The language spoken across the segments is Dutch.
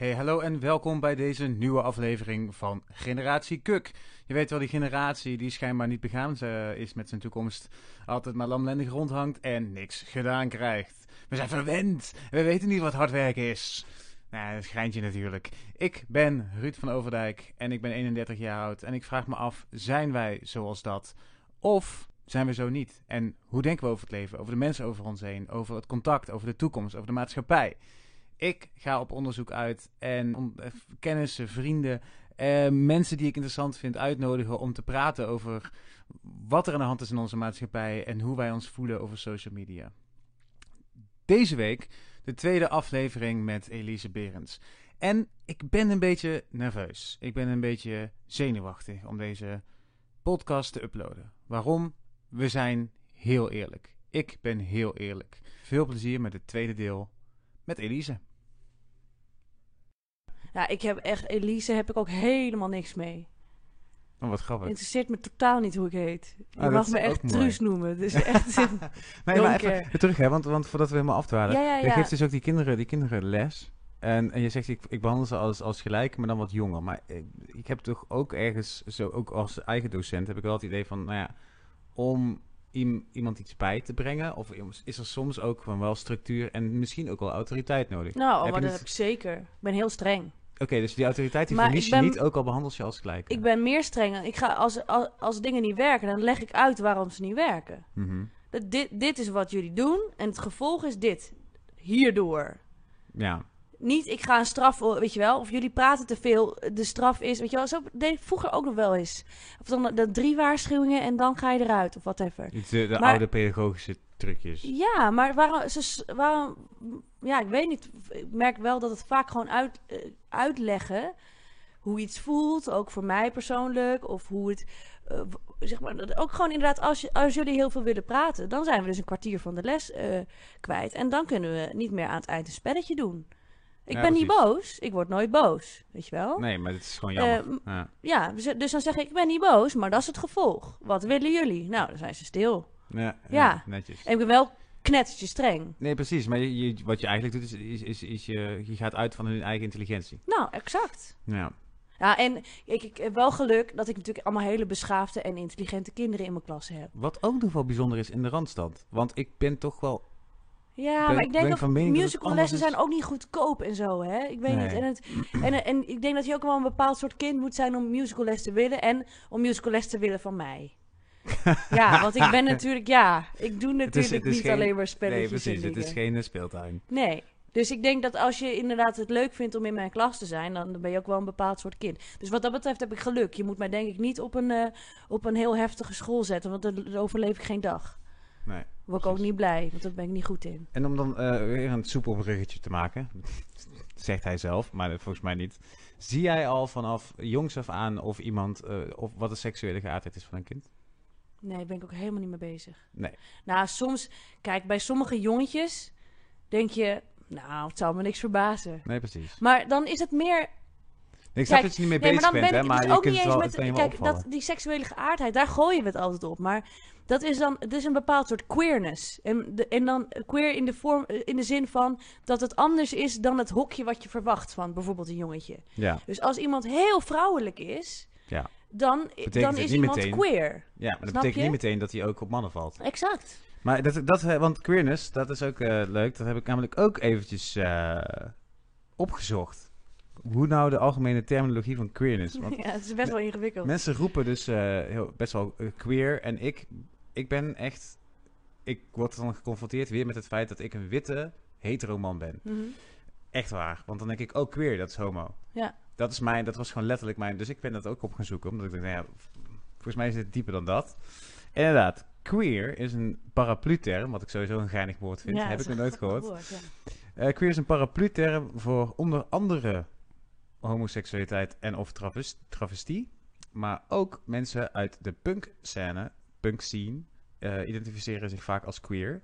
Hey, hallo en welkom bij deze nieuwe aflevering van Generatie Kuk. Je weet wel, die generatie die schijnbaar niet begaan eh, is met zijn toekomst. Altijd maar lamlendig rondhangt en niks gedaan krijgt. We zijn verwend. We weten niet wat hard werken is. Nou, dat schijntje natuurlijk. Ik ben Ruud van Overdijk en ik ben 31 jaar oud. En ik vraag me af, zijn wij zoals dat? Of zijn we zo niet? En hoe denken we over het leven, over de mensen over ons heen, over het contact, over de toekomst, over de maatschappij? Ik ga op onderzoek uit en eh, kennissen, vrienden, eh, mensen die ik interessant vind uitnodigen om te praten over wat er aan de hand is in onze maatschappij en hoe wij ons voelen over social media. Deze week de tweede aflevering met Elise Berends. En ik ben een beetje nerveus. Ik ben een beetje zenuwachtig om deze podcast te uploaden. Waarom? We zijn heel eerlijk. Ik ben heel eerlijk. Veel plezier met het tweede deel met Elise. Ja, ik heb echt, Elise heb ik ook helemaal niks mee. Oh, wat grappig. Interesseert me totaal niet hoe ik heet. Je Ah, mag me echt. Truus noemen. Dus echt. nee, maar even terug, hè, want, want voordat we helemaal afdwalen. ja, ja, Je ja. geeft dus ook die kinderen, die kinderen les. En, en je zegt, ik, ik behandel ze als, als gelijk, maar dan wat jonger. Maar ik, ik heb toch ook ergens, zo, ook als eigen docent, heb ik wel het idee van, nou ja, om iem- iemand iets bij te brengen, of is er soms ook gewoon wel structuur en misschien ook wel autoriteit nodig. Nou, oh, maar dat heb ik zeker. Ik ben heel streng. Oké, dus die autoriteit die Maar verlies je niet, ook al behandel je als gelijk. Ik ben meer streng. Ik ga, als, als, als dingen niet werken, dan leg ik uit waarom ze niet werken. Mhm. Dat dit, dit is wat jullie doen en het gevolg is dit. Hierdoor. Ja, Niet, ik ga een straf, weet je wel. Of jullie praten te veel. De straf is, weet je wel. Zo deed ik vroeger ook nog wel eens. Of dan de drie waarschuwingen en dan ga je eruit. Of whatever. de, de Maar- oude pedagogische trucjes. Ja, maar waarom, ze, waarom... Ja, ik weet niet. Ik merk wel dat het vaak gewoon uit, eh, uitleggen... hoe iets voelt, ook voor mij persoonlijk. Of hoe het... eh, zeg maar, ook gewoon inderdaad, als, je, als jullie heel veel willen praten... dan zijn we dus een kwartier van de les eh, kwijt. En dan kunnen we niet meer aan het eind een spelletje doen. Ik Ja, ben niet boos. Ik word nooit boos. Weet je wel? Nee, maar het is gewoon jammer. Eh, m- ja. Ja, dus dan zeg ik, ik ben niet boos, maar dat is het gevolg. Wat willen jullie? Nou, dan zijn ze stil. Ja, netjes. En ik ben wel knettertje streng. Nee, precies. Maar je, je- wat je eigenlijk doet, is, is, is, is je, je gaat uit van hun eigen intelligentie. Nou, exact. Ja. Ja, en ik, ik heb wel geluk dat ik natuurlijk allemaal hele beschaafde en intelligente kinderen in mijn klas heb. Wat ook nog wel bijzonder is in de Randstad. Want ik ben toch wel... Ja, Ben- maar ik denk dat anders is? zijn ook niet goedkoop en zo, hè? Ik weet Nee. niet. En, het, en, en ik denk dat je ook wel een bepaald soort kind moet zijn om musicalles te willen en om musicalles te willen van mij. ja, want ik ben natuurlijk, ja, ik doe natuurlijk het is niet geen- alleen maar Nee, spelletjes precies. en Het is geen eh, speeltuin. Nee. Dus ik denk dat als je inderdaad het leuk vindt om in mijn klas te zijn, dan ben je ook wel een bepaald soort kind. Dus wat dat betreft heb ik geluk. Je moet mij denk ik niet op een, eh, op een heel heftige school zetten, want dan overleef ik geen dag. Nee. Word ik ook Precies. niet blij, want daar ben ik niet goed in. En om dan eh, weer een soepel bruggetje te maken, zegt hij zelf, maar volgens mij niet. Zie jij al vanaf jongs af aan of iemand, of wat de seksuele geaardheid is van een kind? Nee, daar ben ik ook helemaal niet mee bezig. Nee. Nou, soms, kijk, bij sommige jongetjes denk je, nou, het zal me niks verbazen. Nee, precies. Maar dan is het meer Ik snap dat je niet mee Nee, bezig maar dan bent, ben hè, ik maar dus je ook kunt niet eens wel, met... het Kijk, opvallen. dat, die seksuele geaardheid, daar gooien we het altijd op. Maar dat is dan... Het is een bepaald soort queerness. En, de, en dan queer in de, vorm, in de zin van dat het anders is dan het hokje wat je verwacht van bijvoorbeeld een jongetje. Ja, Dus als iemand heel vrouwelijk is, ja. Dan, Betekent dan is iemand meteen- queer. ja maar dat betekent je? niet meteen dat hij ook op mannen valt. Exact. Maar dat, dat, eh, want queerness, dat is ook eh, leuk. Dat heb ik namelijk ook eventjes eh, opgezocht. Hoe nou de algemene terminologie van queerness? Want ja, het is best wel ingewikkeld. mensen roepen dus heel, best wel queer. En ik, ik ben echt... Ik word dan geconfronteerd weer met het feit dat ik een witte hetero man ben. Mhm. Echt waar. Want dan denk ik, oh queer, dat is homo. Ja. Dat is mijn, dat was gewoon letterlijk mijn... Dus ik ben dat ook op gaan zoeken. Omdat ik dacht, nou ja, volgens mij is het dieper dan dat. Inderdaad, queer is een paraplu-term, wat ik sowieso een geinig woord vind. Ja, Heb ik nog nooit gehoord. woord, ja. Eh, queer is een paraplu-term voor onder andere homoseksualiteit en of traves- travestie. Maar ook mensen uit de punk-scène, punk-scene, eh, identificeren zich vaak als queer.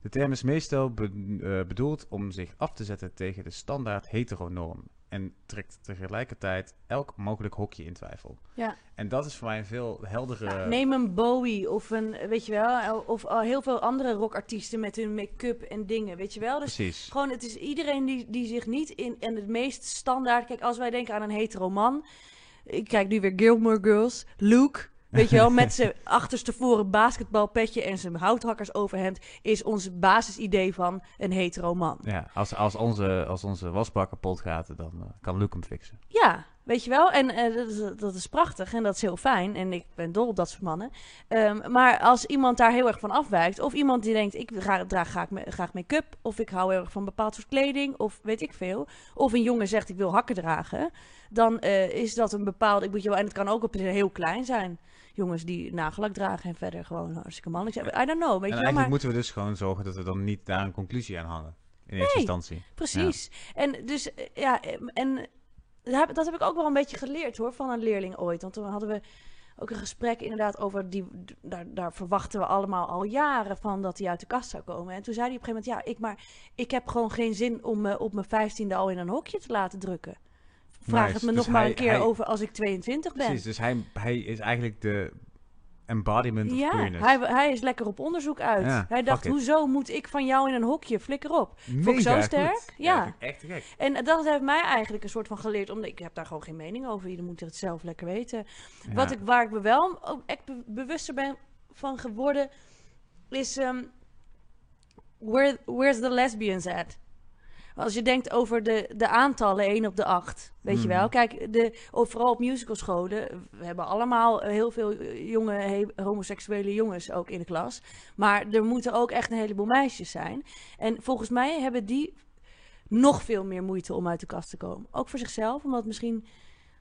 De term is meestal be- eh, bedoeld om zich af te zetten tegen de standaard heteronorm. En trekt tegelijkertijd elk mogelijk hokje in twijfel. Ja. En dat is voor mij een veel heldere... Neem een Bowie of een, weet je wel, of al heel veel andere rockartiesten met hun make-up en dingen, weet je wel. Dus Precies. gewoon, het is iedereen die, die zich niet in, en het meest standaard, kijk, als wij denken aan een hetero man, ik kijk nu weer Gilmore Girls, Luke, weet je wel, met zijn achterstevoren basketbalpetje en zijn houthakkers overhemd, is ons basisidee van een hetero man. Ja, als, als, onze, als onze wasbak kapot gaat, dan eh, kan Luke hem fixen. Ja, weet je wel. En eh, dat, is, dat is prachtig en dat is heel fijn. En ik ben dol op dat soort mannen. Ehm, maar als iemand daar heel erg van afwijkt, of iemand die denkt, ik draag graag, graag make-up, of ik hou heel erg van bepaald soort kleding, of weet ik veel. Of een jongen zegt, ik wil hakken dragen, dan eh, is dat een bepaalde, ik moet je wel, en het kan ook op heel klein zijn. Jongens die nagellak dragen en verder gewoon hartstikke mannelijk zijn. I don't know, weet en je eigenlijk Maar moeten we dus gewoon zorgen dat we dan niet daar een conclusie aan hangen. In eerste Nee. instantie. Precies. En dus, eh, ja, eh, en dat heb ik ook wel een beetje geleerd hoor, van een leerling ooit. Want toen hadden we ook een gesprek inderdaad over die, daar, daar verwachten we allemaal al jaren van dat hij uit de kast zou komen. En toen zei hij op een gegeven moment, ja, ik, maar ik heb gewoon geen zin om me op mijn vijftiende al in een hokje te laten drukken. Vraag Nice. het me Dus nog maar een keer hij- over als ik 22 ben. Precies, dus hij, hij is eigenlijk de embodiment of Ja, queerness. hij, hij is lekker op onderzoek uit. Ja, hij dacht, hoezo moet ik van jou in een hokje? Flikker op. Mega ik zo goed. sterk. Ja. echt gek. En dat heeft mij eigenlijk een soort van geleerd, omdat ik heb daar gewoon geen mening over. Ieder moet het zelf lekker weten. Wat ik, waar ik me wel ook echt be- bewuster ben van geworden, is ehm, where, where's the lesbians at? Als je denkt over de, de aantallen 1 op de 8, weet je Mhm. wel. Kijk, de, of vooral op musicalscholen, we hebben allemaal eh, heel veel eh, jonge he- homoseksuele jongens ook in de klas. Maar er moeten ook echt een heleboel meisjes zijn. En volgens mij hebben die nog veel meer moeite om uit de kast te komen. Ook voor zichzelf, omdat misschien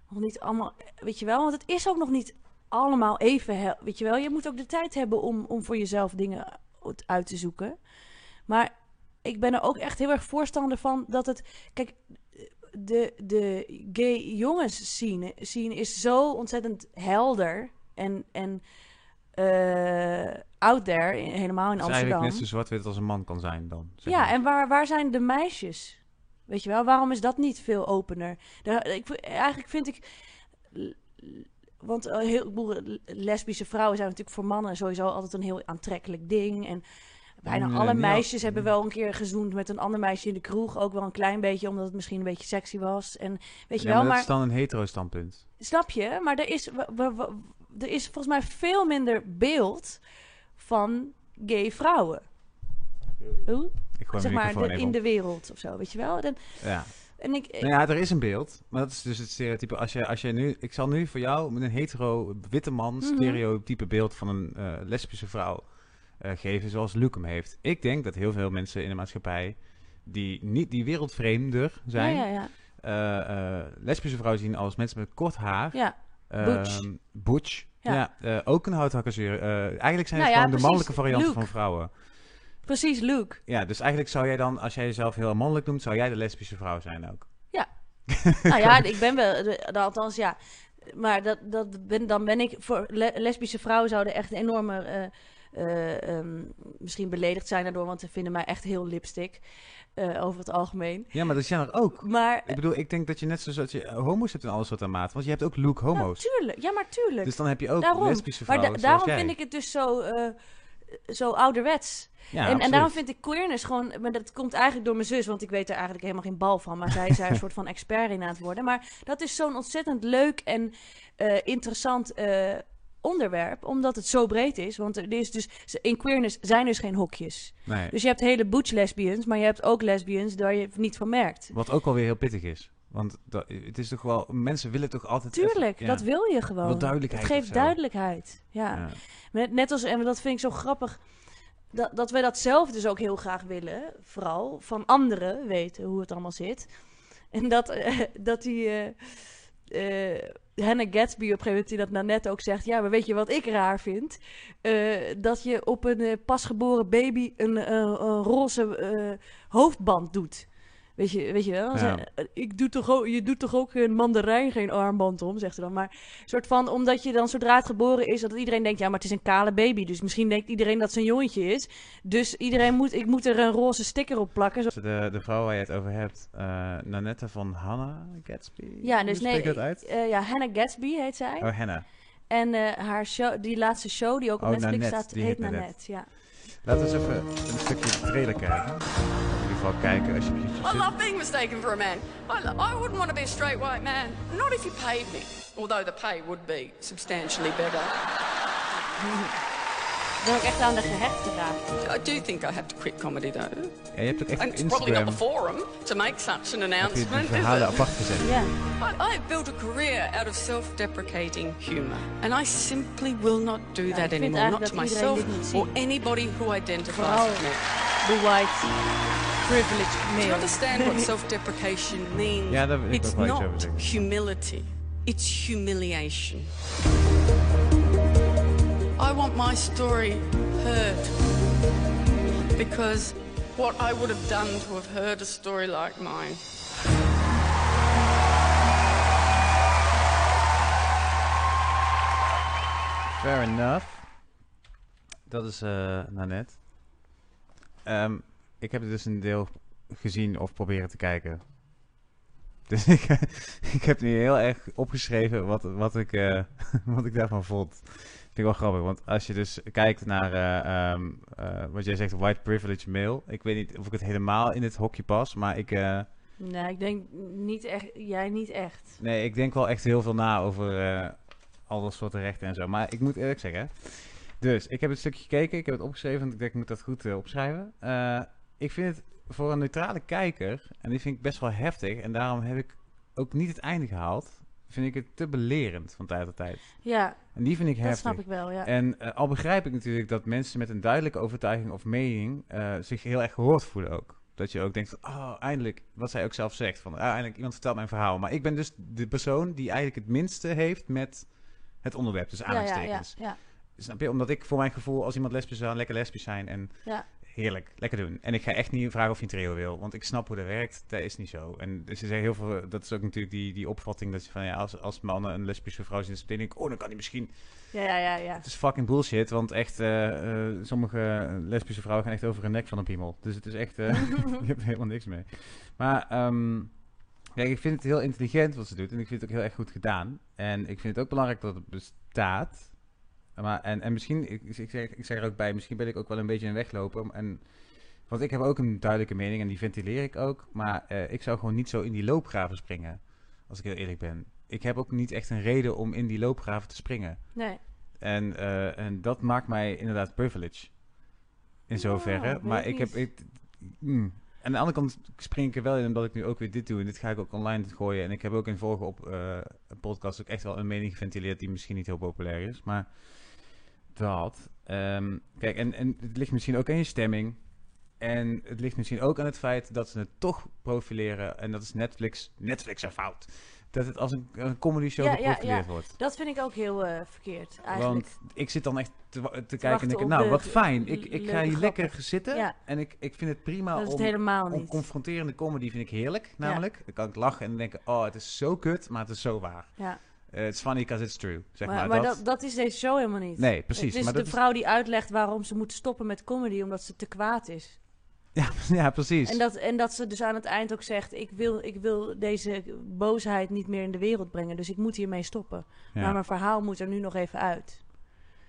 nog niet allemaal, weet je wel, want het is ook nog niet allemaal even, weet je wel. Je moet ook de tijd hebben om, om voor jezelf dingen uit te zoeken. Maar ik ben er ook echt heel erg voorstander van dat het, kijk, de, de gay jongens scene, scene is zo ontzettend helder en, en eh, out there, helemaal in Het is eigenlijk Amsterdam. net zo zwart-wit als een man kan zijn dan. zeg Ja, maar. en waar, waar zijn de meisjes? Weet je wel, waarom is dat niet veel opener? Daar, ik, eigenlijk vind ik. Want een heel, lesbische vrouwen zijn natuurlijk voor mannen sowieso altijd een heel aantrekkelijk ding. En bijna Nee, alle al- meisjes hebben wel een keer gezoend met een ander meisje in de kroeg. Ook wel een klein beetje, omdat het misschien een beetje sexy was. En weet je Ja, wel, maar maar, dat is dan een hetero-standpunt. snap je? Maar er is, er is volgens mij veel minder beeld van gay vrouwen. Hoe? Zeg maar de- in op. de wereld of zo, weet je wel? Dan, Ja. en ik, Nou ja, er is een beeld. Maar dat is dus het stereotype. Als je, als je nu, ik zal nu voor jou met een hetero witte man Mhm. stereotype beeld van een eh, lesbische vrouw eh, geven zoals Luke hem heeft. Ik denk dat heel veel mensen in de maatschappij die niet die wereldvreemder zijn, Ja, ja, ja. eh, eh, lesbische vrouwen zien als mensen met kort haar. ja. Butch. Ehm, butch. Ja. Ja, ook een houthakkerseur. Eh eigenlijk zijn Nou het ja, gewoon de mannelijke varianten Luke. van vrouwen. precies, Luke. Ja, dus eigenlijk zou jij dan, als jij jezelf heel mannelijk noemt, zou jij de lesbische vrouw zijn ook. nou ja, ik ben wel, de- de- althans ja. Maar dat, dat ben, dan ben ik, voor le- lesbische vrouwen zouden echt een enorme, eh, ehm, misschien beledigd zijn daardoor, want ze vinden mij echt heel lipstick, eh, over het algemeen. Ja, maar dat zijn er ook. Maar, Ik bedoel, ik denk dat je net zoals je homo's hebt in alles wat aan maat. Want je hebt ook nou, homo's. tuurlijk, ja, maar tuurlijk. dus dan heb je ook Daarom. lesbische maar vrouwen da- daarom jij. vind ik het dus zo, eh, zo ouderwets. Ja, en, en daarom vind ik queerness gewoon... Maar dat komt eigenlijk door mijn zus, want ik weet er eigenlijk helemaal geen bal van. Maar zij is daar een soort van expert in aan het worden. Maar dat is zo'n ontzettend leuk en eh, interessant eh, onderwerp. Omdat het zo breed is. Want er is dus, in queerness zijn dus geen hokjes. Nee. Dus je hebt hele butch lesbians, maar je hebt ook lesbians daar je niet van merkt. Wat ook alweer heel pittig is. Want dat, het is toch wel... Mensen willen toch altijd... Tuurlijk, even- ja. dat wil je gewoon. Wat duidelijkheid Het geeft duidelijkheid. Ja. Ja. Net, als, en dat vind ik zo grappig, dat, dat wij dat zelf dus ook heel graag willen, vooral van anderen weten hoe het allemaal zit. En dat, dat die eh eh, Hannah Gatsby op een gegeven moment die dat nou net ook zegt, ja, maar weet je wat ik raar vind? Eh, dat je op een eh, pasgeboren baby een, een roze hoofdband doet. Weet je, weet je wel? Ja. Ik doe toch ook, je doet toch ook een mandarijn geen armband om, zegt ze dan. Maar soort van, omdat je dan zodra het geboren is, dat iedereen denkt, ja, maar het is een kale baby. Dus misschien denkt iedereen dat het een jongetje is. Dus iedereen moet, ik moet er een roze sticker op plakken. Zo- De, de vrouw waar je het over hebt, eh Nanette van Hannah Gatsby. Ja, dus nee, je dat uit? eh, ja, Hannah Gatsby heet zij. Oh, Hannah. En eh, haar show, die laatste show die ook op Oh, Netflix Nanette, staat, heet heet Nanette. Ja. Laten we eens even een stukje trailer kijken. In geval kijken alsjeblieft. I love being mistaken for a man. I, I wouldn't want to be a straight white man. Not if you paid me. Although the pay would be substantially better. Ik ben ook echt aan de gehecht geraakt. I do think I have to quit comedy though. Ja, je hebt ook echt And op it's probably not the forum to make such an heb je announcement, die is verhalen it? apart gezet. Ja. I, I've built a career out of self-deprecating humour. And I simply will not do ik that anymore. Not to myself or anybody who identifies Vooral with me. de white privileged Do you understand what self-deprecation means? Ja, daar wil ik it's ook wel iets over not zeggen. humility. It's humiliation. I want my story heard because what I would have done to have heard a story like mine. Fair enough. Dat is eh Nanette. Ehm, ik heb dus een deel gezien of proberen te kijken. Dus ik, ik heb nu heel erg opgeschreven wat, wat, ik, eh, wat ik daarvan vond. Vind ik wel grappig, want als je dus kijkt naar eh, ehm, eh, wat jij zegt, white privilege male. Ik weet niet of ik het helemaal in dit hokje pas, maar ik, Nee, ik denk niet echt. Jij niet echt. nee, ik denk wel echt heel veel na over al dat soort rechten en zo. Maar ik moet eerlijk zeggen, dus ik heb het stukje gekeken, ik heb het opgeschreven, want ik denk ik moet dat goed eh, opschrijven. Ik vind het voor een neutrale kijker, en die vind ik best wel heftig, en daarom heb ik ook niet het einde gehaald, vind ik het te belerend van tijd tot tijd. Ja, En die vind ik dat heftig. snap ik wel. Ja. En eh, al begrijp ik natuurlijk dat mensen met een duidelijke overtuiging of mening eh, zich heel erg gehoord voelen ook. Dat je ook denkt oh, eindelijk, wat zij ook zelf zegt, van, ah, eindelijk iemand vertelt mijn verhaal. Maar ik ben dus de persoon die eigenlijk het minste heeft met het onderwerp, dus ja, ja, ja, aanhalingstekens. ja. Snap je? Omdat ik voor mijn gevoel, als iemand lesbisch zou, lekker lesbisch zijn en Ja. Heerlijk, lekker doen. En ik ga echt niet vragen of je een trio wil, want ik snap hoe dat werkt. Dat is niet zo. En ze zeggen heel veel, dat is ook natuurlijk die, die opvatting dat je van, ja, als, als mannen een lesbische vrouw zien, dan denk ik, oh, dan kan hij misschien Ja, ja, ja, ja. het is fucking bullshit, want echt, eh, eh, sommige lesbische vrouwen gaan echt over een nek van een piemel. Dus het is echt, eh, je hebt helemaal niks mee. Maar ehm, kijk, ik vind het heel intelligent wat ze doet en ik vind het ook heel erg goed gedaan. En ik vind het ook belangrijk dat het bestaat. Maar, en, en misschien, ik, ik, zeg, ik zeg er ook bij, misschien ben ik ook wel een beetje een wegloper. En, want ik heb ook een duidelijke mening en die ventileer ik ook. Maar eh, ik zou gewoon niet zo in die loopgraven springen, als ik heel eerlijk ben. Ik heb ook niet echt een reden om in die loopgraven te springen. Nee. En, eh, en dat maakt mij inderdaad privilege. In zoverre. maar ik heb. Ik, mm. Aan de andere kant spring ik er wel in omdat ik nu ook weer dit doe. En dit ga ik ook online gooien. En ik heb ook in vorige op, eh, podcast ook echt wel een mening geventileerd die misschien niet heel populair is. Maar dat. ehm, kijk, en, en het ligt misschien ook aan je stemming. En het ligt misschien ook aan het feit dat ze het toch profileren. En dat is Netflix. Netflix een fout. Dat het als een, een comedy show Ja, ja, geprofileerd ja. wordt. Dat vind ik ook heel eh, verkeerd, eigenlijk. Want ik zit dan echt te, kijken en denk, op nou, de wat fijn. Ik, ik ga hier lekker zitten. En ik, ik vind het prima dat is het om, helemaal om niet. confronterende comedy vind ik heerlijk, namelijk. Dan kan ik lachen en denken, oh, het is zo kut, maar het is zo waar. Ja. Eh, it's funny because it's true, zeg maar. maar maar dat, dat, dat is deze show helemaal niet. Nee, precies. Het is maar de dat is- vrouw die uitlegt waarom ze moet stoppen met comedy, omdat ze te kwaad is. ja, ja, precies. En dat, en dat ze dus aan het eind ook zegt: ik wil, ik wil deze boosheid niet meer in de wereld brengen, dus ik moet hiermee stoppen. Maar mijn verhaal moet er nu nog even uit.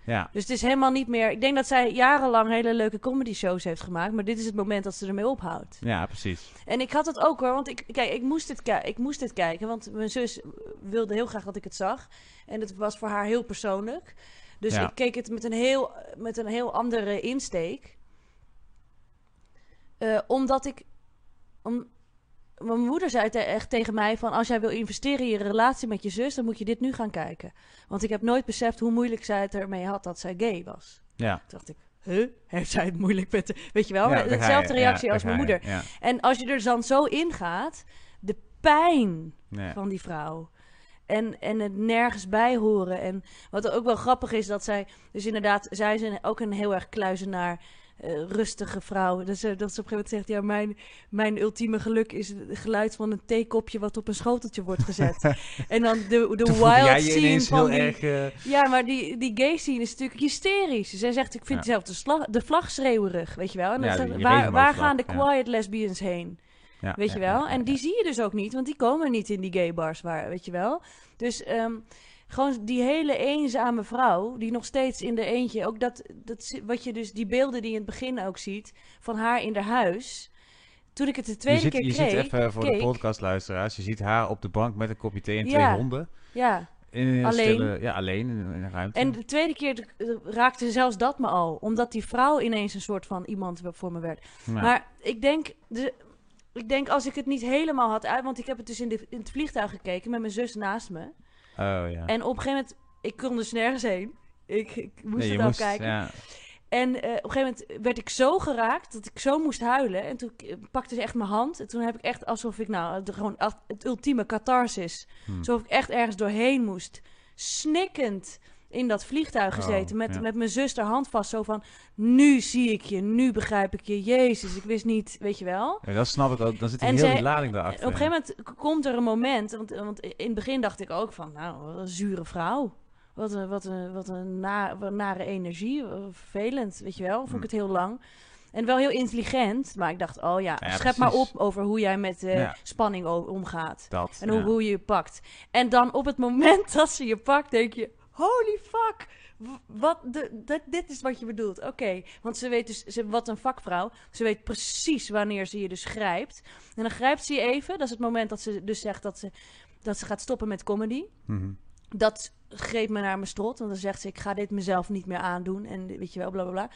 Ja. Dus het is helemaal niet meer. Ik denk dat zij jarenlang hele leuke comedy shows heeft gemaakt, maar dit is het moment dat ze ermee ophoudt. ja, precies. En ik had het ook hoor, want ik, kijk, ik moest, het ki- ik moest dit kijken, want mijn zus wilde heel graag dat ik het zag. En het was voor haar heel persoonlijk. Dus Ja. ik keek het met een heel, met een heel andere insteek. Eh, omdat ik. Om, mijn moeder zei te- echt tegen mij: van als jij wil investeren in je relatie met je zus, dan moet je dit nu gaan kijken. Want ik heb nooit beseft hoe moeilijk zij het ermee had dat zij gay was. Ja. Toen dacht ik, huh? Heeft zij het moeilijk met... de- Weet je wel? Ja, je. Hetzelfde reactie Ja, als mijn je. moeder. Ja. En als je er dan zo in gaat, de pijn van die vrouw. En, en het nergens bij horen. En wat ook wel grappig is, dat zij... Dus inderdaad, zij is ook een heel erg kluizenaar eh, rustige vrouw. Dat ze, dat ze op een gegeven moment zegt, ja, mijn, mijn ultieme geluk is het geluid van een theekopje wat op een schoteltje wordt gezet. en dan de, de Toen wild scene van heel die, erg... eh, ja, maar die, die gay scene is natuurlijk hysterisch. Zij zegt, ik vind Ja. zelf de, slag, de vlag schreeuwerig, weet je wel. En dan Ja, zegt, die waar, waar gaan de ja. quiet lesbians heen? ja, Weet je wel? en die zie je dus ook niet, want die komen niet in die gay bars waar, weet je wel? Dus ehm, gewoon die hele eenzame vrouw, die nog steeds in de eentje, ook dat, dat, wat je dus, die beelden die je in het begin ook ziet, van haar in haar huis. Toen ik het de Je tweede ziet, keer je kreeg, ziet even voor de podcastluisteraars, je ziet haar op de bank met een kopje thee en Ja. twee honden. ja. In Alleen. stille, ja, alleen in, in een ruimte. En de tweede keer raakte zelfs dat me al, omdat die vrouw ineens een soort van iemand voor me werd. Maar ik denk, de, ik denk als ik het niet helemaal had uit, want ik heb het dus in, de, in het vliegtuig gekeken met mijn zus naast me. Oh ja. En op een gegeven moment, ik kon dus nergens heen. Ik, ik moest Nee, het afkijken. Ja. En eh, op een gegeven moment werd ik zo geraakt dat ik zo moest huilen. En toen eh, pakte ze echt mijn hand. En toen heb ik echt alsof ik nou de, gewoon het ultieme catharsis. Hm. Alsof ik echt ergens doorheen moest. Snikkend in dat vliegtuig Oh, gezeten. met, ja. met mijn zus haar hand vast. Zo van, nu zie ik je, nu begrijp ik je. Jezus, ik wist niet, weet je wel. Ja, dat snap ik ook. Dan zit En heel zij- die lading Op daarachter. een gegeven moment komt er een moment, want, want in het begin dacht ik ook van, nou, wat een zure vrouw. Wat een, wat een, wat een na, wat een nare energie, vervelend, weet je wel. Vond ik Hm. het heel lang. En wel heel intelligent, maar ik dacht, oh ja, Ja, schep maar op over hoe jij met eh, Ja. spanning omgaat. Dat, En hoe, ja. hoe je je pakt. En dan op het moment dat ze je pakt, denk je, holy fuck. Wat de, dat, dit is wat je bedoelt. Oké, want ze weet dus, ze, wat een vakvrouw. Ze weet precies wanneer ze je dus grijpt. En dan grijpt ze je even. Dat is het moment dat ze dus zegt dat ze, dat ze gaat stoppen met comedy. Mhm. Dat greep me naar mijn strot. Want dan zegt ze, ik ga dit mezelf niet meer aandoen. En weet je wel, bla bla bla.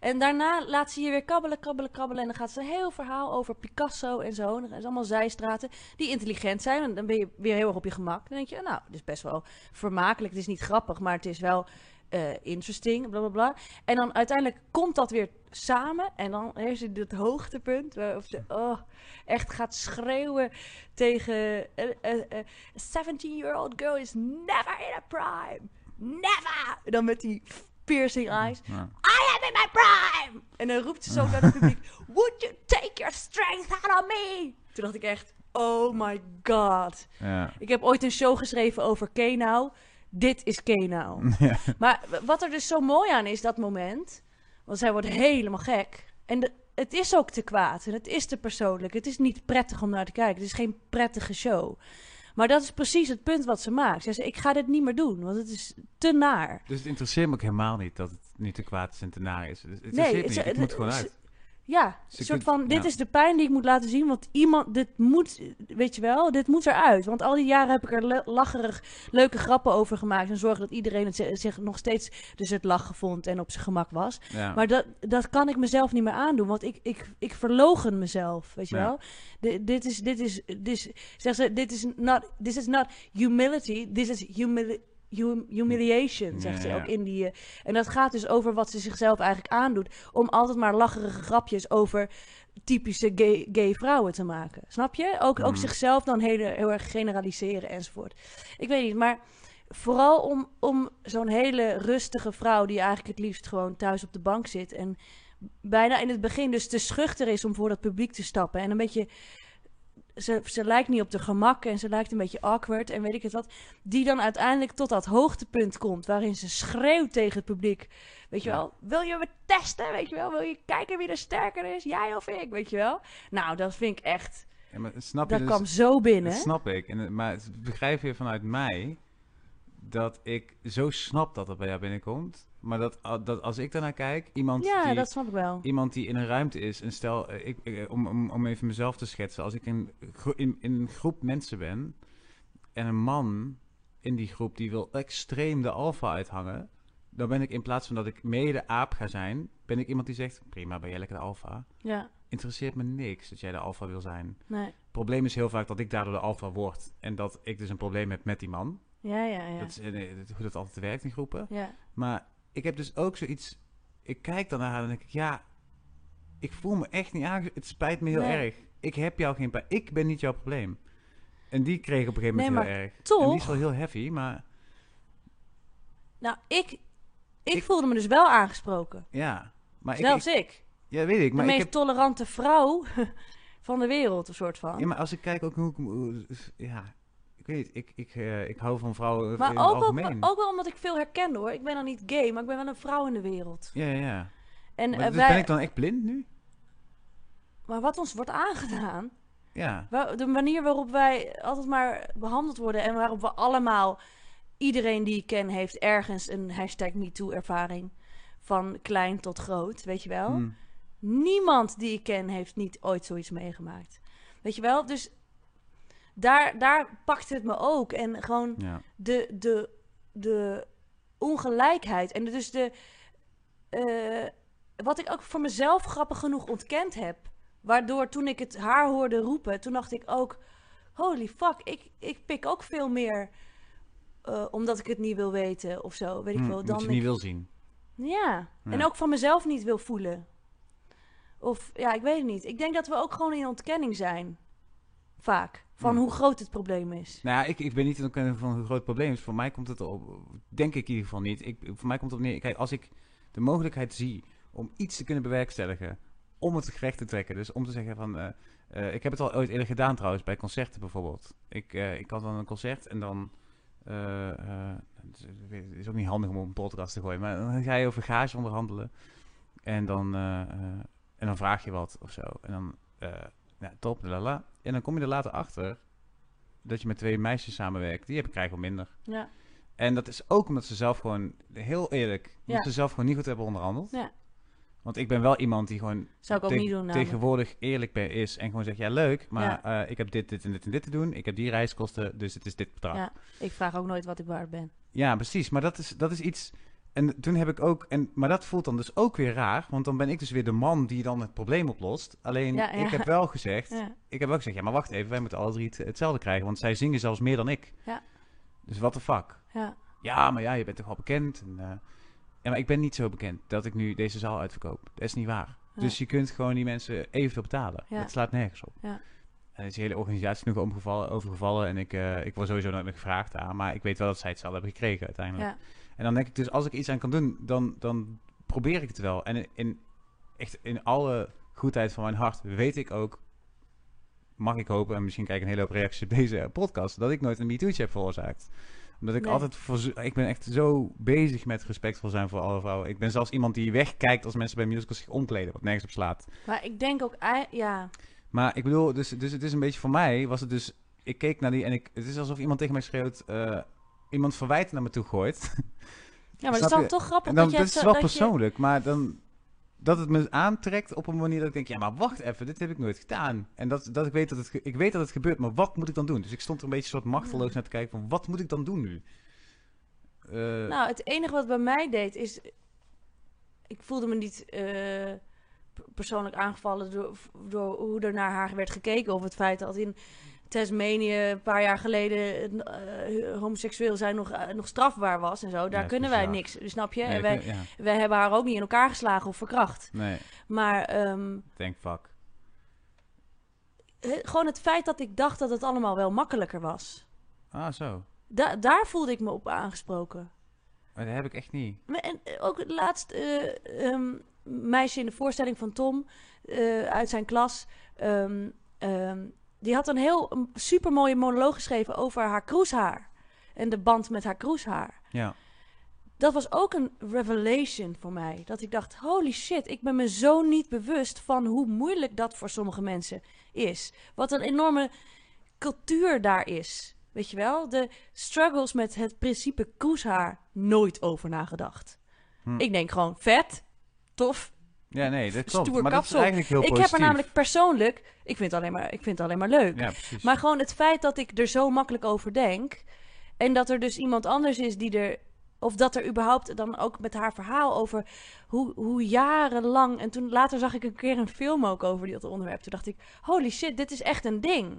En daarna laat ze je weer kabbelen, kabbelen, kabbelen. En dan gaat ze een heel verhaal over Picasso en zo. En dat is allemaal zijstraten die intelligent zijn. En dan ben je weer heel erg op je gemak. Dan denk je, nou, dit is best wel vermakelijk. Het is niet grappig, maar het is wel eh, interesting, bla bla bla. En dan uiteindelijk komt dat weer samen. En dan ze het hoogtepunt. Waarop ze oh, echt gaat schreeuwen tegen... eh, eh, eh, A 17-year-old girl is never in a prime. Never! En dan met die piercing eyes. Ja. I am in my prime! En dan roept ze zo naar het publiek. Would you take your strength out on me? Toen dacht ik echt, oh my god. Ja. Ik heb ooit een show geschreven over Kenau. Dit is Kenau. Ja. Maar wat er dus zo mooi aan is, dat moment. Want zij wordt helemaal gek. En de- het is ook te kwaad. En het is te persoonlijk. Het is niet prettig om naar te kijken. Het is geen prettige show. Maar dat is precies het punt wat ze maakt. Ze zegt, ik ga dit niet meer doen, want het is te naar. Dus het interesseert me ook helemaal niet dat het niet te kwaad is en te naar is. Het Nee, niet. Het moet gewoon uit. Ja, Ze een soort kunt- van, dit ja. is de pijn die ik moet laten zien, want iemand, dit moet, weet je wel, dit moet eruit. Want al die jaren heb ik er le- lacherig leuke grappen over gemaakt en zorgen dat iedereen het, zi- zich nog steeds dus het lachen vond en op zijn gemak was. Ja. Maar dat, dat kan ik mezelf niet meer aandoen, want ik, ik, ik verlogen mezelf, weet je Ja. wel. Di- dit is, dit is, dit is, zeg ze, dit is not, this is not humility, this is humili hum- humiliation, zegt ze Ja, ook in die... eh, en dat gaat dus over wat ze zichzelf eigenlijk aandoet, om altijd maar lacherige grapjes over typische gay, gay vrouwen te maken. Snap je? Ook, ook Mhm. zichzelf dan heel, heel erg generaliseren enzovoort. Ik weet niet, maar vooral om, om zo'n hele rustige vrouw die eigenlijk het liefst gewoon thuis op de bank zit en bijna in het begin dus te schuchter is om voor dat publiek te stappen en een beetje ze, ze lijkt niet op de gemak en ze lijkt een beetje awkward en weet ik het wat. Die dan uiteindelijk tot dat hoogtepunt komt waarin ze schreeuwt tegen het publiek. Weet je Ja. wel, wil je me testen? Weet je wel, wil je kijken wie er sterker is? Jij of ik? Weet je wel? Nou, dat vind ik echt, Ja, maar snap je dat dus, kwam zo binnen. Dat snap ik. En, maar begrijp je vanuit mij dat ik zo snap dat het bij jou binnenkomt. Maar dat, dat als ik daarnaar kijk, iemand, Ja, die, dat snap ik wel. iemand die in een ruimte is, en stel, eh, ik, ik, om, om, om even mezelf te schetsen, als ik in, in een groep mensen ben en een man in die groep die wil extreem de alfa uithangen, dan ben ik in plaats van dat ik mede aap ga zijn, ben ik iemand die zegt, prima, ben jij lekker de alfa? Ja, Interesseert me niks dat jij de alfa wil zijn. nee. Het probleem is heel vaak dat ik daardoor de alfa word. En dat ik dus een probleem heb met die man. Ja, ja, ja. Dat is eh, hoe dat altijd werkt in groepen. ja. Maar ik heb dus ook zoiets... Ik kijk dan naar haar en denk ik... Ja, ik voel me echt niet aange... Het spijt me heel Nee. erg. Ik heb jou geen pijn. Ik ben niet jouw probleem. En die kreeg op een gegeven moment heel erg. toch- En die is wel heel heavy, maar... Nou, ik, ik, Ik- voelde me dus wel aangesproken. Ja. Maar Zelfs ik, ik. Ja, weet ik. de Maar, meest ik heb, tolerante vrouw van de wereld, een soort van. ja, maar als ik kijk ook hoe... ik- Ja, ik weet niet. Ik, ik, eh, ik hou van vrouwen Maar in ook, algemeen. ook wel omdat ik veel herken hoor. Ik ben dan niet gay, maar ik ben wel een vrouw in de wereld. Ja, ja, ja. En Maar eh, dus wij, ben ik dan echt blind nu? Maar wat ons wordt aangedaan, Ja. de manier waarop wij altijd maar behandeld worden en waarop we allemaal, iedereen die ik ken, heeft ergens een hashtag MeToo-ervaring. Van klein tot groot, weet je wel. Hm. Niemand die ik ken heeft niet ooit zoiets meegemaakt. Weet je wel? Dus daar, daar pakt het me ook. En gewoon Ja. de, de, de ongelijkheid. En dus de. eh, wat ik ook voor mezelf grappig genoeg ontkend heb. Waardoor toen ik het haar hoorde roepen, toen dacht ik ook: holy fuck, ik, ik pik ook veel meer. eh, omdat ik het niet wil weten of zo. Weet ik Hm, dat Dan je ik- niet wil zien. ja. Ja. en ook van mezelf niet wil voelen. Of ja, ik weet het niet. Ik denk dat we ook gewoon in ontkenning zijn. Vaak. Van Hm. hoe groot het probleem is. Nou ja, ik, ik ben niet in de van hoe groot het probleem is. Voor mij komt het op, denk ik in ieder geval niet. Ik, voor mij komt het op neer, kijk, als ik de mogelijkheid zie om iets te kunnen bewerkstelligen, om het recht te trekken. Dus om te zeggen van, eh, eh, ik heb het al ooit eerder gedaan trouwens, bij concerten bijvoorbeeld. Ik, eh, ik had dan een concert en dan, het is- ook niet handig om op een podcast te gooien, maar dan ga je over gage onderhandelen. En dan, en dan vraag je wat of zo. En dan, nou, top, lala. En dan kom je er later achter dat je met twee meisjes samenwerkt. Die hebben krijgen wel minder. Ja. En dat is ook omdat ze zelf gewoon, heel eerlijk, Ja. ze zelf gewoon niet goed hebben onderhandeld. Ja. Want ik ben wel iemand die gewoon Zou ik ook niet doen. tegenwoordig eerlijk ben is en gewoon zegt, ja leuk, maar eh, ik heb dit, dit en dit en dit te doen. Ik heb die reiskosten, dus het is dit bedrag. Ja. Ik vraag ook nooit wat ik waard ben. Ja, precies. Maar dat is, dat is iets. En toen heb ik ook. En, maar dat voelt dan dus ook weer raar. Want dan ben ik dus weer de man die dan het probleem oplost. Alleen Ja, ja. ik heb wel gezegd. Ja. Ik heb wel gezegd, ja, maar wacht even, wij moeten alle drie het, hetzelfde krijgen. Want zij zingen zelfs meer dan ik. Ja. Dus what the fuck? Ja. Ja, maar ja, je bent toch al bekend. En, eh, ja, maar ik ben niet zo bekend dat ik nu deze zaal uitverkoop. Dat is niet waar. Dus je kunt gewoon die mensen evenveel betalen. Ja. Dat slaat nergens op. Ja. En is de hele organisatie nog omgevallen, overgevallen. En ik, eh, ik word sowieso nooit meer gevraagd aan. Maar ik weet wel dat zij het zelf hebben gekregen uiteindelijk. Ja. En dan denk ik dus, als ik iets aan kan doen, dan, dan probeer ik het wel. En in, in, echt in alle goedheid van mijn hart weet ik ook, mag ik hopen, en misschien krijg ik een hele hoop reacties op deze podcast, dat ik nooit een MeToo'tje heb veroorzaakt. Omdat ik Nee. altijd, voor, ik ben echt zo bezig met respectvol zijn voor alle vrouwen. Ik ben zelfs iemand die wegkijkt als mensen bij musicals zich omkleden, wat nergens op slaat. Maar ik denk ook, ja. Maar ik bedoel, dus, dus het is een beetje voor mij, was het dus, ik keek naar die en ik, het is alsof iemand tegen mij schreeuwt, eh, iemand verwijten naar me toe gooit. Ja, maar het is dan toch grappig En dan, dat je dat is wel dat je- persoonlijk, maar dan dat het me aantrekt op een manier dat ik denk, ja, maar wacht even, dit heb ik nooit gedaan. En dat, dat ik weet dat het, ik weet dat het gebeurt, maar wat moet ik dan doen? Dus ik stond er een beetje soort machteloos naar te kijken van, wat moet ik dan doen nu? Eh, Nou, het enige wat bij mij deed is. Ik voelde me niet eh, persoonlijk aangevallen door, door hoe er naar haar werd gekeken. Of het feit dat in Tasmanië een paar jaar geleden eh, homoseksueel zijn nog, eh, nog strafbaar was en zo. Daar Ja, kunnen wij niks. Snap je? nee, en wij, ik- ja, wij hebben haar ook niet in elkaar geslagen of verkracht. nee, Maar ehm, denk fuck. he- gewoon het feit dat ik dacht dat het allemaal wel makkelijker was. Ah, zo. Da- daar voelde ik me op aangesproken. Maar dat heb ik echt niet. En eh, ook het laatst eh, ehm, meisje in de voorstelling van Tom eh, uit zijn klas. ehm, die had een heel super mooie monoloog geschreven over haar kroeshaar. En de band met haar kroeshaar. Ja, Dat was ook een revelation voor mij. Dat ik dacht, holy shit, ik ben me zo niet bewust van hoe moeilijk dat voor sommige mensen is. Wat een enorme cultuur daar is. Weet je wel? De struggles met het principe kroeshaar, nooit over nagedacht. Hm. Ik denk gewoon, vet, tof. Ja nee, dat klopt. Stoer maar dat is eigenlijk heel ik positief. heb er namelijk persoonlijk, ik vind, het alleen maar, ik vind het alleen maar leuk. Ja, precies. Maar gewoon het feit dat ik er zo makkelijk over denk. En dat er dus iemand anders is die er. Of dat er überhaupt dan ook met haar verhaal over hoe, hoe jarenlang. En toen later zag ik een keer een film ook over dat onderwerp. Toen dacht ik: holy shit, dit is echt een ding.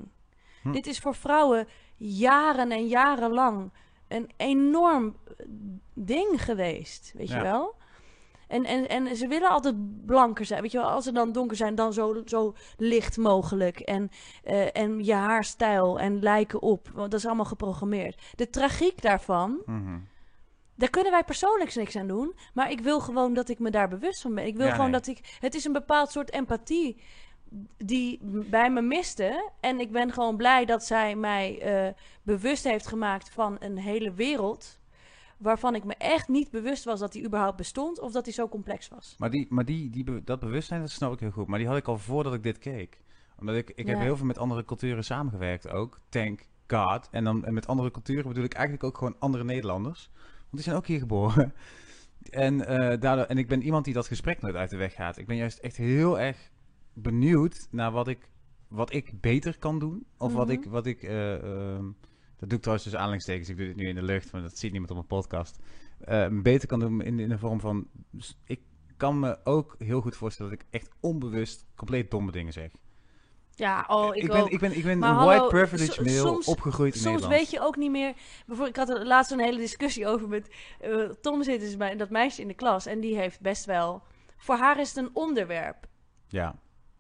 Hm. Dit is voor vrouwen jaren en jarenlang een enorm ding geweest. Weet je Ja. wel? En, en, en ze willen altijd blanker zijn. Weet je wel, als ze dan donker zijn, dan zo, zo licht mogelijk. En, eh, en je haarstijl en lijken op. Want dat is allemaal geprogrammeerd. De tragiek daarvan Mhm. Daar kunnen wij persoonlijk niks aan doen. Maar ik wil gewoon dat ik me daar bewust van ben. Ik wil Ja, gewoon nee. dat ik. Het is een bepaald soort empathie die bij me miste. En ik ben gewoon blij dat zij mij eh, bewust heeft gemaakt van een hele wereld. Waarvan ik me echt niet bewust was dat die überhaupt bestond. Of dat die zo complex was. Maar, die, maar die, die, dat bewustzijn, dat snap ik heel goed. Maar die had ik al voordat ik dit keek. Omdat ik, ik heb heel veel met andere culturen samengewerkt ook. Thank God. En, dan, en met andere culturen bedoel ik eigenlijk ook gewoon andere Nederlanders. Want die zijn ook hier geboren. En, eh, daardoor, en ik ben iemand die dat gesprek nooit uit de weg gaat. Ik ben juist echt heel erg benieuwd naar wat ik, wat ik beter kan doen. Of wat Mhm. ik... Wat ik eh, ehm, dat doe ik trouwens dus aanleidingstekens. Ik doe dit nu in de lucht, want dat ziet niemand op mijn podcast. Eh, beter kan doen in, in de vorm van... Ik kan me ook heel goed voorstellen dat ik echt onbewust compleet domme dingen zeg. Ja, oh, ik, ik, ben, ook. ik ben, ik ben Maar een hallo, white privilege male soms- opgegroeid in Soms Nederland. weet je ook niet meer. Bijvoorbeeld, ik had er laatst een hele discussie over met. eh, Tom zit dus bij dat meisje in de klas. En die heeft best wel. Voor haar is het een onderwerp. Ja.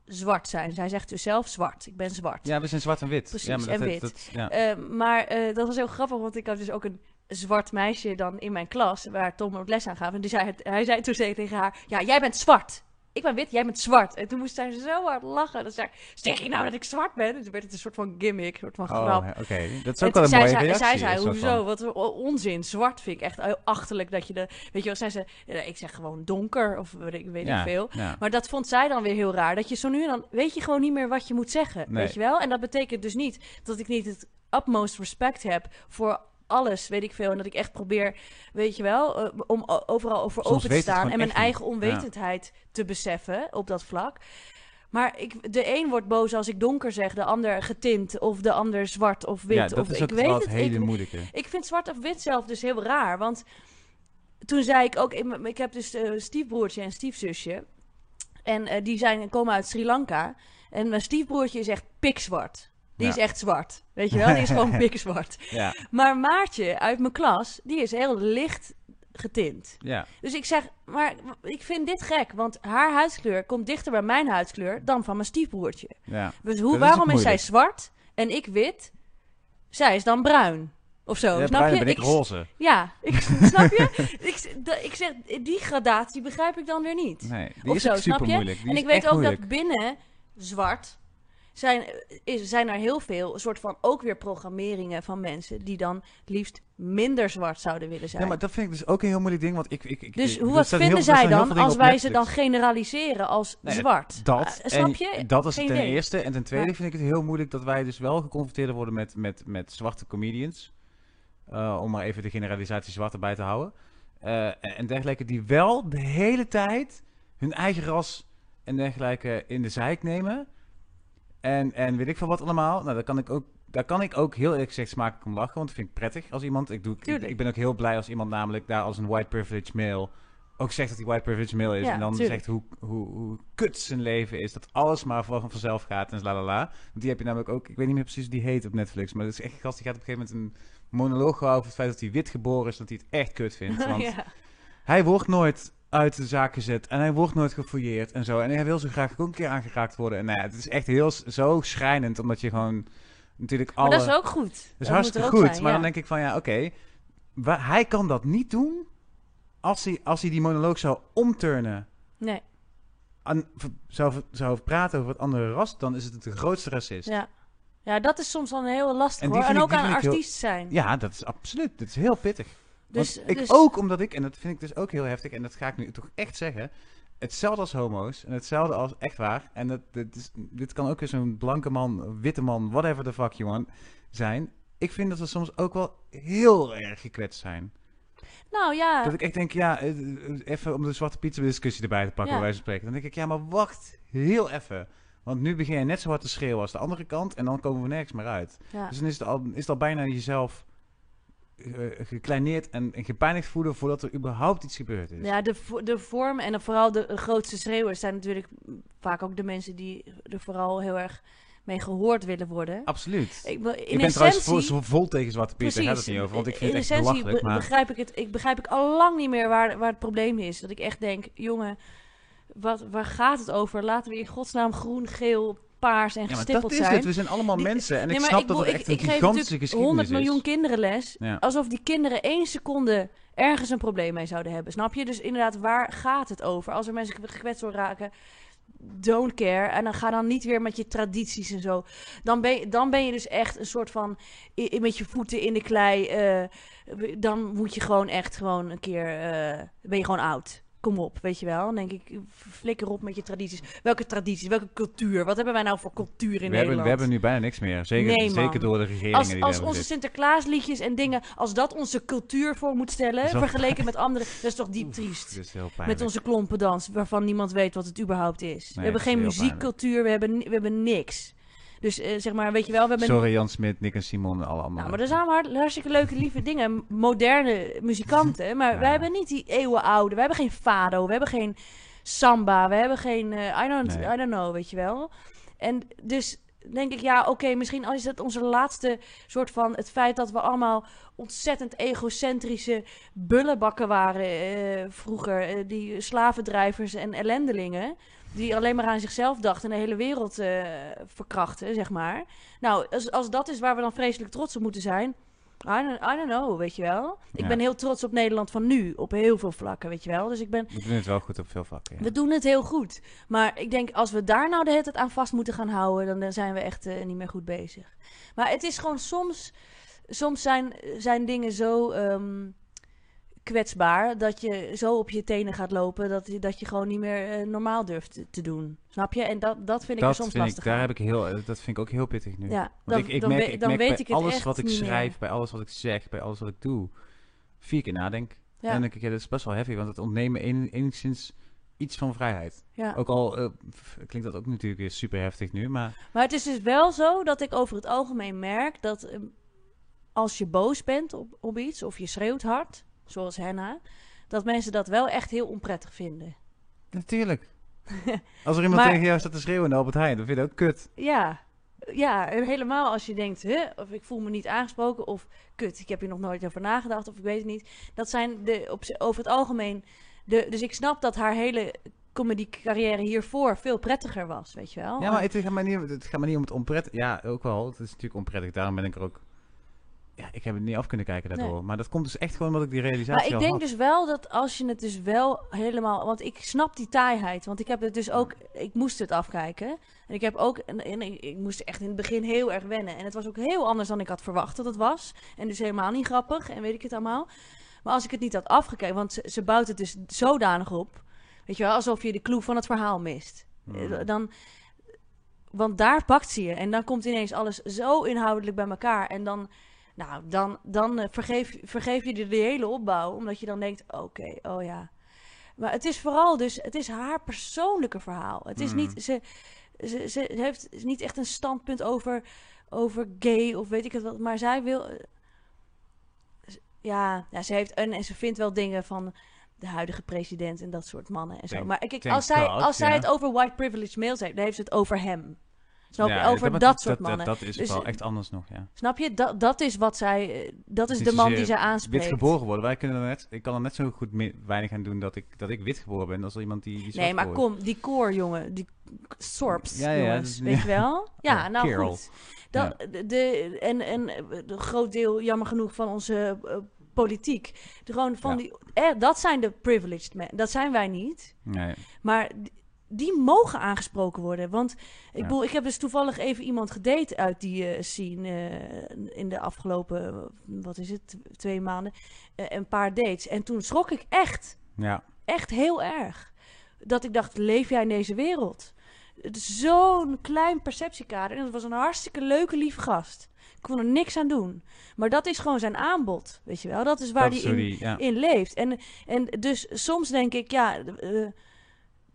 Zwart zijn. Zij zegt dus zelf zwart. Ik ben zwart. ja, we zijn zwart en wit. Precies, ja, maar en dat, wit. Dat, ja. Eh, maar eh, dat was heel grappig, want ik had dus ook een zwart meisje dan in mijn klas, waar Tom ook les aan gaf. En die zei hij zei toen tegen haar, ja, jij bent zwart. Ik ben wit, jij bent zwart. En toen moest zij zo hard lachen. Dan zei ik, zeg je nou dat ik zwart ben? En toen werd het een soort van gimmick, een soort van grap. Oh, oké. Dat is ook wel een mooie zei, zij, reactie. zij zei, hoezo? van. Wat onzin. Zwart vind ik echt heel achterlijk dat je de... Weet je wel, zei ze... ja, Ik zeg gewoon donker of weet ik, weet ja, ik veel. Ja. Maar dat vond zij dan weer heel raar. Dat je zo nu en dan... Weet je gewoon niet meer wat je moet zeggen. Nee. Weet je wel? En dat betekent dus niet dat ik niet het utmost respect heb voor alles, weet ik veel. En dat ik echt probeer, weet je wel, eh, om overal over Soms open te staan. En mijn eigen onwetendheid te beseffen op dat vlak. Maar ik, de een wordt boos als ik donker zeg, de ander getint of de ander zwart of wit. ja, dat of, is ik weet het, hele ik, moeilijke. ik vind zwart of wit zelf dus heel raar. Want toen zei ik ook, ik, ik heb dus een stiefbroertje en stiefzusje. En eh, die zijn, komen uit Sri Lanka. En mijn stiefbroertje is echt pikzwart. Die Ja. is echt zwart. Weet je wel? Die is gewoon pikzwart. Ja, Maar Maartje uit mijn klas, die is heel licht getint. ja. Dus ik zeg, maar ik vind dit gek. Want haar huidskleur komt dichter bij mijn huidskleur dan van mijn stiefbroertje. ja. Dus hoe, is waarom is zij zwart en ik wit? Zij is dan bruin. Of zo, ja snap bruin je? ben ik Ik- roze. Ja, ik, snap je? ik, ik zeg, die gradatie begrijp ik dan weer niet. Nee, die Of is zo, snap je? moeilijk. Die en ik weet ook moeilijk. dat binnen zwart zijn, is, zijn er heel veel soort van ook weer programmeringen van mensen die dan liefst minder zwart zouden willen zijn. Ja, maar dat vind ik dus ook een heel moeilijk ding, want ik... ik, ik dus ik- hoe wat vinden heel- zij dan als wij ze dan generaliseren als Nee, zwart? Dat, snap je? dat is Geen ten idee. eerste. En ten tweede vind ik het heel moeilijk dat wij dus wel geconfronteerd worden met, met, met zwarte comedians. Eh, om maar even de generalisatie zwart erbij te houden. Eh, en- en dergelijke, die wel de hele tijd hun eigen ras en dergelijke in de zijk nemen. En, en weet ik veel wat allemaal. Nou, daar kan ik ook, daar kan ik ook heel eerlijk gezegd smakelijk om lachen. Want dat vind ik prettig als iemand. Ik, doe, ik, ik ben ook heel blij als iemand namelijk daar als een white privilege male ook zegt dat hij white privilege male is. Ja, en dan tuurlijk. zegt hoe, hoe, hoe kut zijn leven is. Dat alles maar van, vanzelf gaat en la la la. Want die heb je namelijk ook. Ik weet niet meer precies hoe die heet op Netflix. Maar dat is echt een gast die gaat op een gegeven moment een monoloog houden over het feit dat hij wit geboren is. Dat hij het echt kut vindt. Want ja. hij wordt nooit uit de zaak gezet. En hij wordt nooit gefouilleerd en zo. En hij wil zo graag ook een keer aangeraakt worden. En nou ja, het is echt heel zo schrijnend. Omdat je gewoon natuurlijk alle... Maar dat is ook goed. Dat is Dat hartstikke goed. zijn, maar ja. dan denk ik van ja, oké. wa- hij kan dat niet doen als hij, als hij die monoloog zou omturnen. Nee, v- zou, zou praten over het andere ras, dan is het de grootste racist. Ja, ja. Ja, dat is soms dan heel lastig En hoor. En ik- ook aan een heel- artiest zijn. dat is absoluut. Dat is heel pittig. Dus, ik dus- ook, omdat ik, en dat vind ik dus ook heel heftig, en dat ga ik nu toch echt zeggen. Hetzelfde als homo's en hetzelfde als echt waar. En dat, dit, is, dit kan ook weer zo'n blanke man, witte man, whatever the fuck you want zijn. Ik vind dat we soms ook wel heel erg gekwetst zijn. Nou ja, Dat ik echt denk, ja, eh, eh, even om de zwarte pizza discussie erbij te pakken, Ja. van spreken. Dan denk ik, ja, maar wacht heel even. Want nu begin je net zo hard te schreeuwen als de andere kant en dan komen we nergens meer uit. ja. Dus dan is het al, is het al bijna jezelf gekleineerd en, gepijnigd voelen voordat er überhaupt iets gebeurd is. Ja, de, de vorm en vooral de grootste schreeuwers zijn natuurlijk vaak ook de mensen die er vooral heel erg mee gehoord willen worden. Absoluut. Ik, Ik, ben essentie, trouwens vol, tegen Zwarte Piet, daar gaat het niet over, want ik vind in het echt essentie belachelijk. be- Maar begrijp ik het. Ik begrijp ik al lang niet meer waar, waar het probleem is. Dat ik echt denk, jongen, wat, waar gaat het over? Laten we in godsnaam groen, geel, paars en Ja, maar gestippeld dat is zijn. het. We zijn allemaal Die- mensen. En Nee, ik snap ik dat bedoel, echt een ik gigantische geschiedenis 100 miljoen is. kinderen les. Ja. Alsof die kinderen één seconde ergens een probleem mee zouden hebben. Snap je? Dus inderdaad, waar gaat het over? Als er mensen gekwetst worden raken, don't care. En dan ga dan niet weer met je tradities en zo. Dan ben je, dan ben je dus echt een soort van met je voeten in de klei. eh, dan moet je gewoon echt gewoon een keer. eh, ben je gewoon oud. Kom op, weet je wel. Dan denk ik, flikker op met je tradities. Welke tradities, welke cultuur? Wat hebben wij nou voor cultuur in We Nederland? hebben, we hebben nu bijna niks meer. Zeker, Nee, zeker door de regeringen Als, die als onze. Sinterklaasliedjes en dingen, als dat onze cultuur voor moet stellen, vergeleken met andere, dat is toch diep triest. Met onze klompendans, waarvan niemand weet wat het überhaupt is. we hebben geen muziekcultuur, we hebben, we hebben niks. Dus eh, zeg maar, weet je wel, we hebben... Sorry Jan Smit, Nick en Simon en alle anderen. Nou, maar er zijn hard- hartstikke leuke, lieve dingen. Moderne muzikanten. Maar Ja. wij hebben niet die eeuwenoude. We hebben geen fado. We hebben geen samba. We hebben geen... eh, I, don't, Nee. I don't know, weet je wel. En dus denk ik, ja, oké, misschien is het onze laatste soort van... Het feit dat we allemaal ontzettend egocentrische bullenbakken waren eh, vroeger. eh, die slavendrijvers en ellendelingen. Die alleen maar aan zichzelf dachten en de hele wereld eh, verkrachten, zeg maar. Nou, als, als dat is waar we dan vreselijk trots op moeten zijn. I don't, I don't know, weet je wel. Ik Ja. ben heel trots op Nederland van nu, op heel veel vlakken, weet je wel. Dus ik ben, We doen het wel goed op veel vlakken. ja. we doen het heel goed. Maar ik denk, als we daar nou de hele tijd aan vast moeten gaan houden, dan, dan zijn we echt eh, niet meer goed bezig. Maar het is gewoon soms, soms zijn, zijn dingen zo ehm, kwetsbaar dat je zo op je tenen gaat lopen dat, je- dat je gewoon niet meer eh, normaal durft te, doen. Snap je? En dat, dat vind ik dat soms vind ik, lastig daar aan. heb ik heel, eh, dat vind ik ook heel pittig nu. Ja, Want dan, ik, ik dan, merk, we- ik merk weet bij ik alles wat ik schrijf, meer. bij alles wat ik zeg, bij alles wat ik doe, vier keer nadenk. Ja. En dan denk ik, ja, dat is best wel heavy, want het ontneemt me en- enigszins iets van vrijheid. Ja. Ook al eh, klinkt dat ook natuurlijk weer super heftig nu, maar Maar het is dus wel zo dat ik over het algemeen merk dat ehm, als je boos bent op, op iets of je schreeuwt hard, zoals Henna, dat mensen dat wel echt heel onprettig vinden. natuurlijk. Als er iemand Maar- tegen jou staat te schreeuwen de Albert Heijn, dan vind je dat ook kut. Ja, ja, en helemaal als je denkt, huh, of ik voel me niet aangesproken, of kut, ik heb hier nog nooit over nagedacht, of ik weet het niet. Dat zijn de, op, over het algemeen, de, dus ik snap dat haar hele comedy carrière hiervoor veel prettiger was, weet je wel. Ja, maar het gaat, maar niet, het gaat maar niet om het onprettig. Ja, ook wel. Het is natuurlijk onprettig. Daarom ben ik er ook... Ja, ik heb het niet af kunnen kijken daardoor. Nee. Maar dat komt dus echt gewoon omdat ik die realisatie Maar ik denk dus wel dat als je het dus wel helemaal... Want ik snap die taaiheid. Want ik heb het dus ook... Ik moest het afkijken. En ik heb ook... En, en ik, ik moest echt in het begin heel erg wennen. En het was ook heel anders dan ik had verwacht dat het was. En dus helemaal niet grappig. En weet ik het allemaal. Maar als ik het niet had afgekeken... Want ze, ze bouwt het dus zodanig op. Weet je wel? Alsof je de clue van het verhaal mist. Hmm. Eh, Dan... Want daar pakt ze je. En dan komt ineens alles zo inhoudelijk bij elkaar. En dan... Nou, dan, dan eh, vergeef, vergeef je de, de hele opbouw. Omdat je dan denkt, oké, oh ja. Maar het is vooral dus, het is haar persoonlijke verhaal. Het is Mm. niet, ze, ze, ze heeft niet echt een standpunt over, over gay of weet ik het wat. Maar zij wil, eh, ja, ja, ze heeft, en, en ze vindt wel dingen van de huidige president en dat soort mannen en zo. Thank- maar als zij, als zij het over white privileged males heeft, dan heeft ze het over hem. Snap je? Ja, over dat, dat, soort dat, mannen. Dat, is Dus, wel echt anders nog, ja. Snap je? Dat, dat is wat zij, eh, dat is Niet de man die zij aanspreekt. Wit geboren worden. Wij kunnen er net, ik kan er net zo goed me- weinig aan doen dat ik, dat ik wit geboren ben als iemand die, die Nee, maar geboren kom, die koor, jongen. Die sorps, Ja, ja, jongens. weet je wel? Ja, nou Carol. goed. Dat, de, en, en eh, een groot deel, jammer genoeg, van onze eh, politiek. De, gewoon van die, eh, dat zijn de privileged men. Dat zijn wij niet. Nee. Maar die, mogen aangesproken worden. Want ik, Ja. bedoel, ik heb dus toevallig even iemand gedate uit die eh, scene eh, in de afgelopen, wat is het, twee maanden. Eh, een paar dates. En toen schrok ik echt Ja. echt heel erg. Dat ik dacht, leef jij in deze wereld? Zo'n klein perceptiekader. En het was een hartstikke leuke, lieve gast. Ik kon er niks aan doen. Maar dat is gewoon zijn aanbod, weet je wel. Dat is waar dat hij in, ja. in leeft. En, en dus soms denk ik, ja...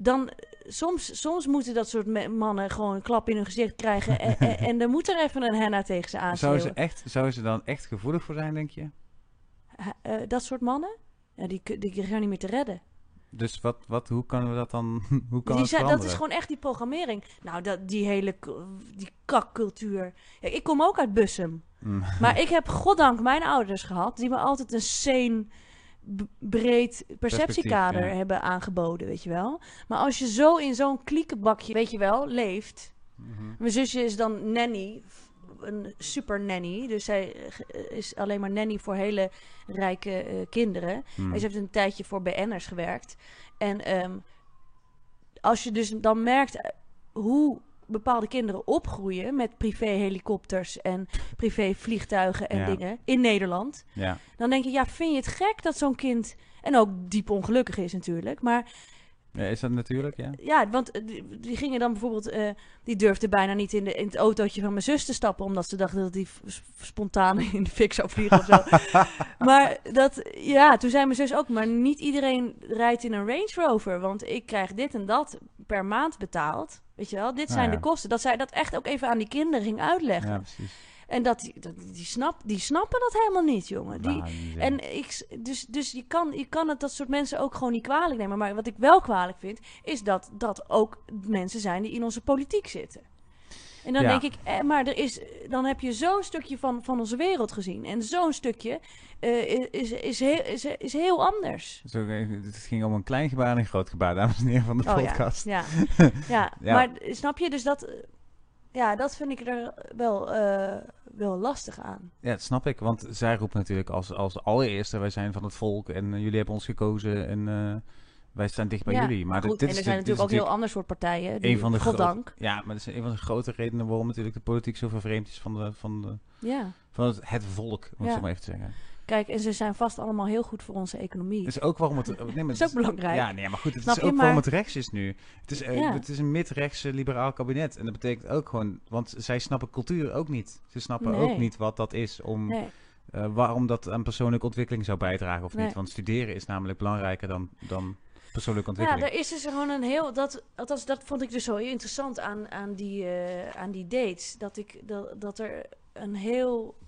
dan, soms, soms moeten dat soort mannen gewoon een klap in hun gezicht krijgen. en, en, en er moet er even een henna tegen ze Zou aanschreeuwen. ze, echt, zou ze dan echt gevoelig voor zijn, denk je? Eh, dat soort mannen, ja, die, die zijn niet meer te redden. Dus wat, wat, hoe kunnen we dat dan, hoe kan Die zijn, dat is gewoon echt die programmering. Nou, dat, die hele die kakcultuur. Ja, ik kom ook uit Bussum. Mm. Maar ik heb goddank mijn ouders gehad... die me altijd een sane, breed perceptiekader ja. hebben aangeboden, weet je wel. Maar als je zo in zo'n kliekenbakje, weet je wel, leeft... Mhm. Mijn zusje is dan nanny, een super nanny. Dus zij eh, is alleen maar nanny voor hele rijke eh, kinderen. Hmm. En ze heeft een tijdje voor BN'ers gewerkt. En ehm, als je dus dan merkt eh, hoe bepaalde kinderen opgroeien met privé-helikopters en privé-vliegtuigen en Ja. dingen in Nederland, Ja. dan denk je, ja, vind je het gek dat zo'n kind en ook diep ongelukkig is natuurlijk, maar ja, is dat natuurlijk, ja? ja, want eh, die, gingen dan bijvoorbeeld, eh, die durfde bijna niet in, de, in het autootje van mijn zus te stappen, omdat ze dachten dat die spontaan in de fik zou vliegen of zo. maar dat, ja, toen zei mijn zus ook, maar niet iedereen rijdt in een Range Rover, want ik krijg dit en dat per maand betaald. Weet je wel, dit Nou zijn ja. de kosten. Dat zij dat echt ook even aan die kinderen ging uitleggen. Ja, precies. En dat, die, dat, die, snap, die snappen dat helemaal niet, jongen. Die, Waanzin. en ik, dus, dus je, kan, je kan het dat soort mensen ook gewoon niet kwalijk nemen. Maar wat ik wel kwalijk vind, is dat dat ook mensen zijn die in onze politiek zitten. En dan Ja. denk ik, eh, maar er is, dan heb je zo'n stukje van, van onze wereld gezien. En zo'n stukje eh, is, is, heel, is, is heel anders. Zo, het ging om een klein gebaar en een groot gebaar, dames en heren van de Oh podcast. ja. ja. Ja. Maar snap je, dus dat, ja, dat vind ik er wel, eh, wel lastig aan. Ja, dat snap ik. Want zij roept natuurlijk als, als allereerste, wij zijn van het volk en jullie hebben ons gekozen en eh, wij staan dicht bij Ja, jullie. Maar dit- Goed, dit en is er zijn dit is natuurlijk ook heel ander soort partijen. Die, een van de grote- goddank. Ja, maar dat is een van de grote redenen waarom natuurlijk de politiek zo vervreemd is van, de, van, de, Ja. van het, het volk, om het Ja. zo maar even te zeggen. Kijk, en ze zijn vast allemaal heel goed voor onze economie. Dat is ook waarom het... Nee, maar dat is ook belangrijk. Ja, nee, maar goed, het Snap is ook waarom het rechts is nu. Het is, eh, Ja. het is een mid-rechts eh, liberaal kabinet. En dat betekent ook gewoon... Want zij snappen cultuur ook niet. Ze snappen Nee. ook niet wat dat is om... Nee. eh, waarom dat aan persoonlijke ontwikkeling zou bijdragen of Nee. niet. Want studeren is namelijk belangrijker dan, dan persoonlijke Ja, ontwikkeling. er is dus gewoon een heel. Dat, althans, dat vond ik dus zo interessant aan, aan, die, eh, aan die dates. Dat, ik, dat, dat er een heel.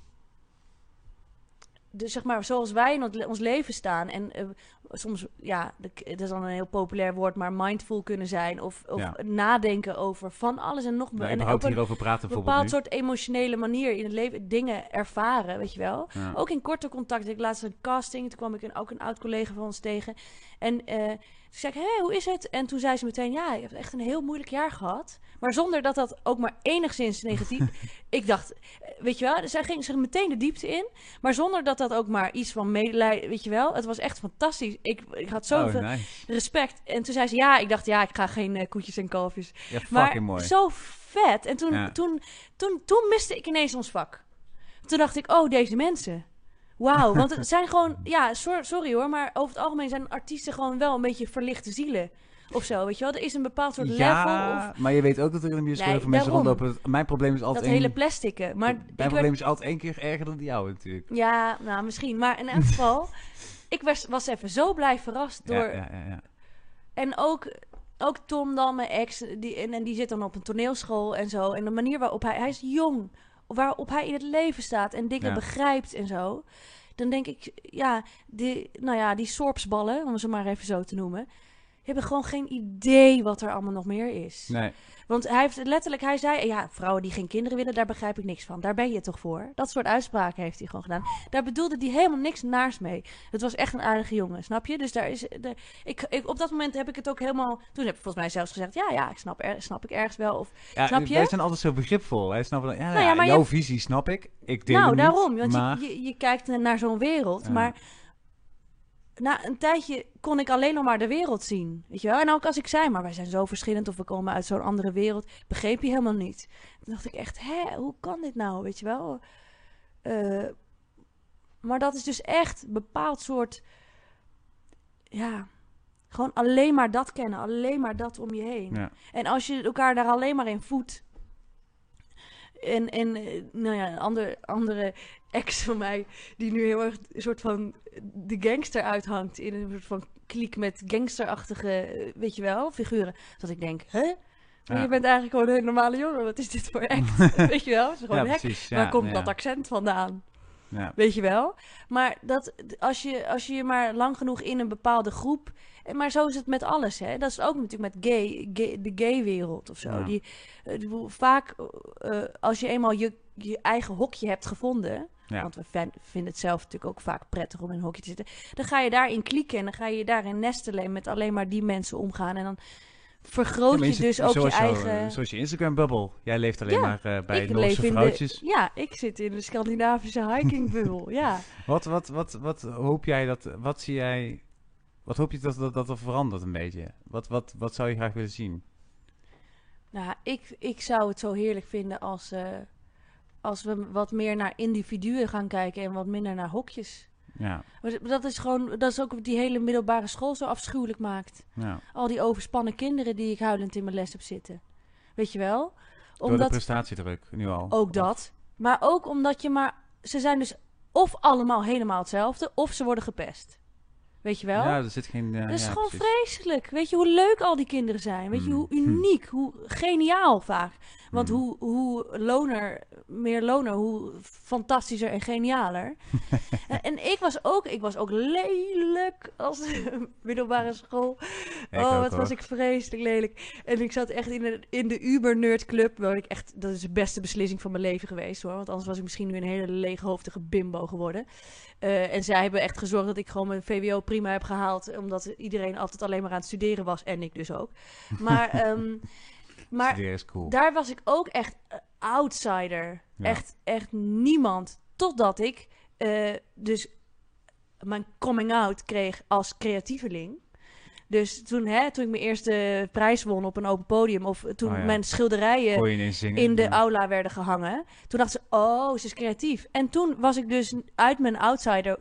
Dus zeg maar, zoals wij in ons- leven staan. En eh, soms, ja, dat is dan een heel populair woord, maar mindful kunnen zijn. Of, of Ja. nadenken over van alles en nog meer. Nou, en op een hierover praten bijvoorbeeld bepaald nu. soort emotionele manier in het leven dingen ervaren, weet je wel. Ja. Ook in korte contact. Ik laatst een casting, toen kwam ik een, ook een oud collega van ons tegen. En eh, toen zei ik, hé, hoe is het? En toen zei ze meteen, ja, je hebt echt een heel moeilijk jaar gehad. Maar zonder dat dat ook maar enigszins negatief... ik dacht, eh, weet je wel, zij ging zich meteen de diepte in. Maar zonder dat dat ook maar iets van medelijden, weet je wel. Het was echt fantastisch. Ik, ik had Oh, zoveel nice. respect. En toen zei ze, ja, ik dacht, ja, ik ga geen eh, koetjes en kalfjes. Ja, Maar mooi. zo vet. En toen, Ja. toen, toen, toen miste ik ineens ons vak. Toen dacht ik, oh, deze mensen. Wauw, want het zijn gewoon, ja, sor- sorry hoor, maar over het algemeen zijn artiesten gewoon wel een beetje verlichte zielen. Of zo, weet je wel? Er is een bepaald soort level. Ja, Of maar je weet ook dat er in de bioscoop Nee, mensen rondlopen. Mijn probleem is altijd dat één- hele plastieke. Maar Mijn probleem werd, is altijd één keer erger dan die jouwe natuurlijk. ja, nou misschien. Maar in elk geval, ik was, was even zo blij verrast door... Ja, ja, ja, ja. En ook, ook Tom dan, mijn ex, die, en, en die zit dan op een toneelschool en zo. En de manier waarop hij, hij is jong, waarop hij in het leven staat en dingen Ja. begrijpt en zo. Dan denk ik, ja, die, nou ja, die sorpsballen, om ze maar even zo te noemen, hebben gewoon geen idee wat er allemaal nog meer is. Nee. Want hij heeft letterlijk, hij zei, ja, vrouwen die geen kinderen willen, daar begrijp ik niks van. Daar ben je toch voor? Dat soort uitspraken heeft hij gewoon gedaan. Daar bedoelde hij helemaal niks naars mee. Het was echt een aardige jongen, snap je? Dus daar is, de, ik, ik, op dat moment heb ik het ook helemaal, toen heb ik volgens mij zelfs gezegd, ja, ja, ik snap, er, snap ik ergens wel. Of, Ja, Snap je? Wij zijn altijd zo begripvol. Hij snapt ja, Nou ja, ja, maar jouw je- visie snap ik. Ik deel nou, niet, daarom, want maar... je, je, je kijkt naar zo'n wereld, Ja. maar na een tijdje kon ik alleen nog maar de wereld zien. Weet je wel? En ook als ik zei, maar wij zijn zo verschillend of we komen uit zo'n andere wereld, begreep je helemaal niet. Toen dacht ik echt, hè, hoe kan dit nou? Weet je wel? Eh, maar dat is dus echt een bepaald soort, ja, gewoon alleen maar dat kennen, alleen maar dat om je heen. Ja. En als je elkaar daar alleen maar in voedt. En, en eh, nou ja, een ander, andere ex van mij, die nu heel erg een soort van de gangster uithangt. In een soort van kliek met gangsterachtige, eh, weet je wel, figuren. Dat ik denk, hè? Maar Ja. je bent eigenlijk gewoon een hele normale jongen. Wat is dit voor act? weet je wel? Het is gewoon Ja, hek. Waar ja, komt dat accent vandaan? Ja. Weet je wel? Maar dat, als, je, als je je maar lang genoeg in een bepaalde groep. Maar zo is het met alles, hè? Dat is ook natuurlijk met gay, gay de gay-wereld of zo. Ja. Die, eh, die- vaak, eh, als je eenmaal je, je eigen hokje hebt gevonden. Ja. Want we vinden het zelf natuurlijk ook vaak prettig om in een hokje te zitten. Dan ga je daarin klieken en dan ga je daarin nestelen en met alleen maar die mensen omgaan. En dan vergroot je dus ook je eigen... Zoals je Instagram-bubbel. Jij leeft alleen Ja, maar eh, bij Noorse vrouwtjes. de... Ja, ik zit in de Scandinavische hikingbubbel, ja. Wat, wat, wat, wat hoop jij dat... Wat zie jij... Wat hoop je dat, dat, dat er verandert een beetje? Wat, wat, wat zou je graag willen zien? Nou, ik, ik zou het zo heerlijk vinden als, eh, als we wat meer naar individuen gaan kijken en wat minder naar hokjes. Ja, Maar Dat is gewoon, dat is ook wat die hele middelbare school zo afschuwelijk maakt. ja. Al die overspannen kinderen die ik huilend in mijn les heb zitten. Weet je wel? Door de Omdat, prestatiedruk, nu al. ook dat. Maar ook omdat je maar, ze zijn dus of allemaal helemaal hetzelfde, of ze worden gepest. Weet je wel? Ja, er zit geen... eh, Dat is ja, gewoon precies. vreselijk. Weet je hoe leuk al die kinderen zijn? Weet je Mm. hoe Hm. uniek, hoe geniaal vaak. Want Mm. hoe, hoe loner, meer loner, hoe fantastischer en genialer. en, en ik was ook, ik was ook lelijk als middelbare school. Ik oh, wat was ik vreselijk lelijk. En ik zat echt in de, in de Uber Nerd Club. Waar ik echt, dat is de beste beslissing van mijn leven geweest hoor. Want anders was ik misschien nu een hele leeghoofdige bimbo geworden. Eh, en zij hebben echt gezorgd dat ik gewoon mijn VWO prima heb gehaald. Omdat iedereen altijd alleen maar aan het studeren was. En ik dus ook. Maar, ehm, maar cool. daar was ik ook echt eh, outsider. Ja. Echt, echt niemand. Totdat ik eh, dus mijn coming out kreeg als creatieveling. Dus toen, hè, toen ik mijn eerste prijs won op een open podium... of toen Oh ja. mijn schilderijen in de ja. aula werden gehangen. Toen dachten ze, oh, ze is creatief. En toen was ik dus uit mijn outsider...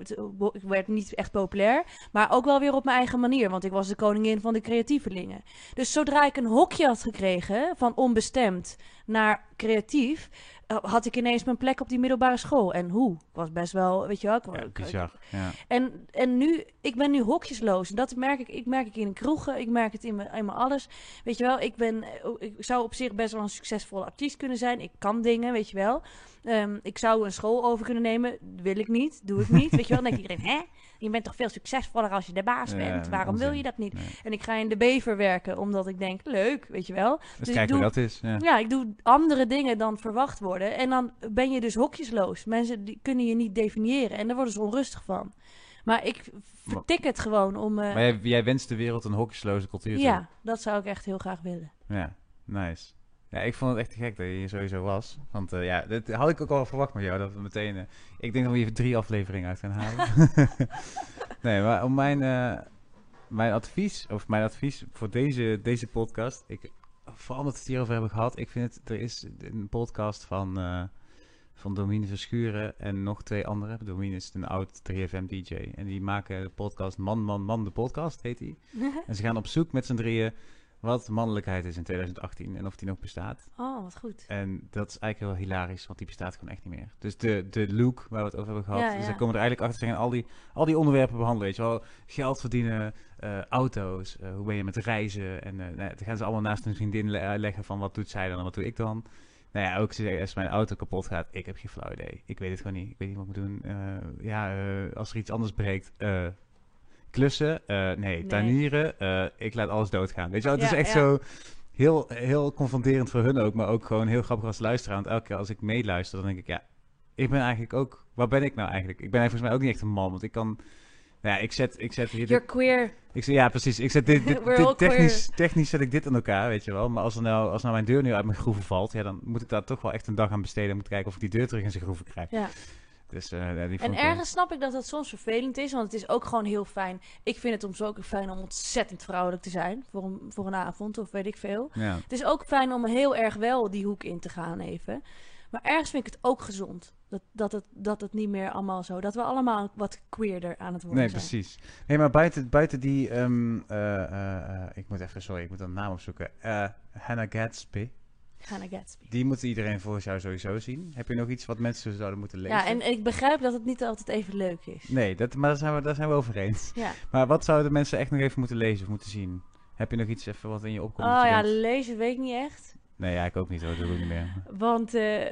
Ik werd niet echt populair, maar ook wel weer op mijn eigen manier. Want ik was de koningin van de creatievelingen. Dus zodra ik een hokje had gekregen van onbestemd naar creatief... eh, had ik ineens mijn plek op die middelbare school. En hoe? Ik was best wel, weet je wel... ik- Ja, ik- bizar. Ja. en, en nu, ik ben nu hokjesloos. En dat merk ik. Ik merk ik in de kroegen. Ik merk het in mijn, in mijn alles. Weet je wel, ik ben, eh, ik zou op zich best wel een succesvolle artiest kunnen zijn. Ik kan dingen, weet je wel. Ehm, ik zou een school over kunnen nemen. Wil ik niet, doe ik niet. weet je wel, dan denkt iedereen, hè? Je bent toch veel succesvoller als je de baas Ja, bent. Waarom wil je dat niet? Nee. En ik ga in de bever werken, omdat ik denk, leuk, weet je wel. Dus, ik kijk doe- hoe dat is. Ja. Ja, ik doe andere dingen dan verwacht worden. En dan ben je dus hokjesloos. Mensen die kunnen je niet definiëren. En daar worden ze onrustig van. Maar ik vertik het gewoon om... eh, Maar jij, jij wenst de wereld een hokjesloze cultuur ja, dat zou ik echt heel graag willen. Ja, nice. Ja, ik vond het echt gek dat je hier sowieso was. Want eh, ja, dat had ik ook al verwacht met jou. Dat we meteen... eh, ik denk dat we hier drie afleveringen uit gaan halen. nee, maar om mijn, eh, mijn advies... Of mijn advies voor deze, deze podcast... Ik, vooral omdat we het hierover hebben gehad. Ik vind het... Er is een podcast van... van Domine Verschuren en nog twee anderen. Domine is een oud 3FM-dj. En die maken de podcast Man, Man, Man, de podcast, heet die. En ze gaan op zoek met z'n drieën wat mannelijkheid is in 2018 en of die nog bestaat. oh, wat goed. En dat is eigenlijk heel hilarisch, want die bestaat gewoon echt niet meer. Dus de, de look waar we het over hebben gehad, Ja, dus daar komen we er eigenlijk achter. Gaan al die, al die onderwerpen behandelen, weet je wel. Geld verdienen, eh, auto's, eh, hoe ben je met reizen. En eh nou, dan gaan ze allemaal naast hun vriendin le- leggen van wat doet zij dan en wat doe ik dan. Nou ja, ook als mijn auto kapot gaat, ik heb geen flauw idee. Ik weet het gewoon niet. Ik weet niet wat ik moet doen. Ja, als er iets anders breekt, eh, klussen, eh, nee, Nee. tuinieren, eh, ik laat alles doodgaan. Weet je wel, het Ja, is echt ja. zo heel, heel confronterend voor hun ook, maar ook gewoon heel grappig als luisteraar. Want elke keer als ik meeluister, dan denk ik, ja, ik ben eigenlijk ook, waar ben ik nou eigenlijk? Ik ben eigenlijk volgens mij ook niet echt een man, want ik kan, nou ja, ik zet, ik zet hier, You're queer. ik zeg, ja, precies. Ik zet dit, technisch, technisch zet ik dit aan elkaar, weet je wel. Maar als, er nou, als nou mijn deur nu uit mijn groeven valt, ja, dan moet ik daar toch wel echt een dag aan besteden om te kijken of ik die deur terug in zijn groeven krijg. Ja. Dus, eh, die En wel- ergens snap ik dat dat soms vervelend is, want het is ook gewoon heel fijn. Ik vind het soms ook fijn om ontzettend vrouwelijk te zijn voor een, voor een avond of weet ik veel. Ja. Het is ook fijn om heel erg wel die hoek in te gaan even. Maar ergens vind ik het ook gezond. Dat, dat, het, dat het niet meer allemaal zo... Dat we allemaal wat queerder aan het worden Nee, zijn. precies. Nee, maar buiten, buiten die... ehm, eh, eh, ik moet even... Sorry, ik moet een naam opzoeken. Hannah Gatsby. Hannah Gatsby. Die moet iedereen volgens jou sowieso zien. Heb je nog iets wat mensen zouden moeten lezen? Ja, en ik begrijp dat het niet altijd even leuk is. Nee, dat, maar daar zijn, we, daar zijn we over eens. Ja. Maar wat zouden mensen echt nog even moeten lezen of moeten zien? Heb je nog iets even wat in je opkomt? Oh ja, denkt- lezen weet ik niet echt. Nee, ja, ik ook niet hoor. Dat doe ik niet meer. Want... eh,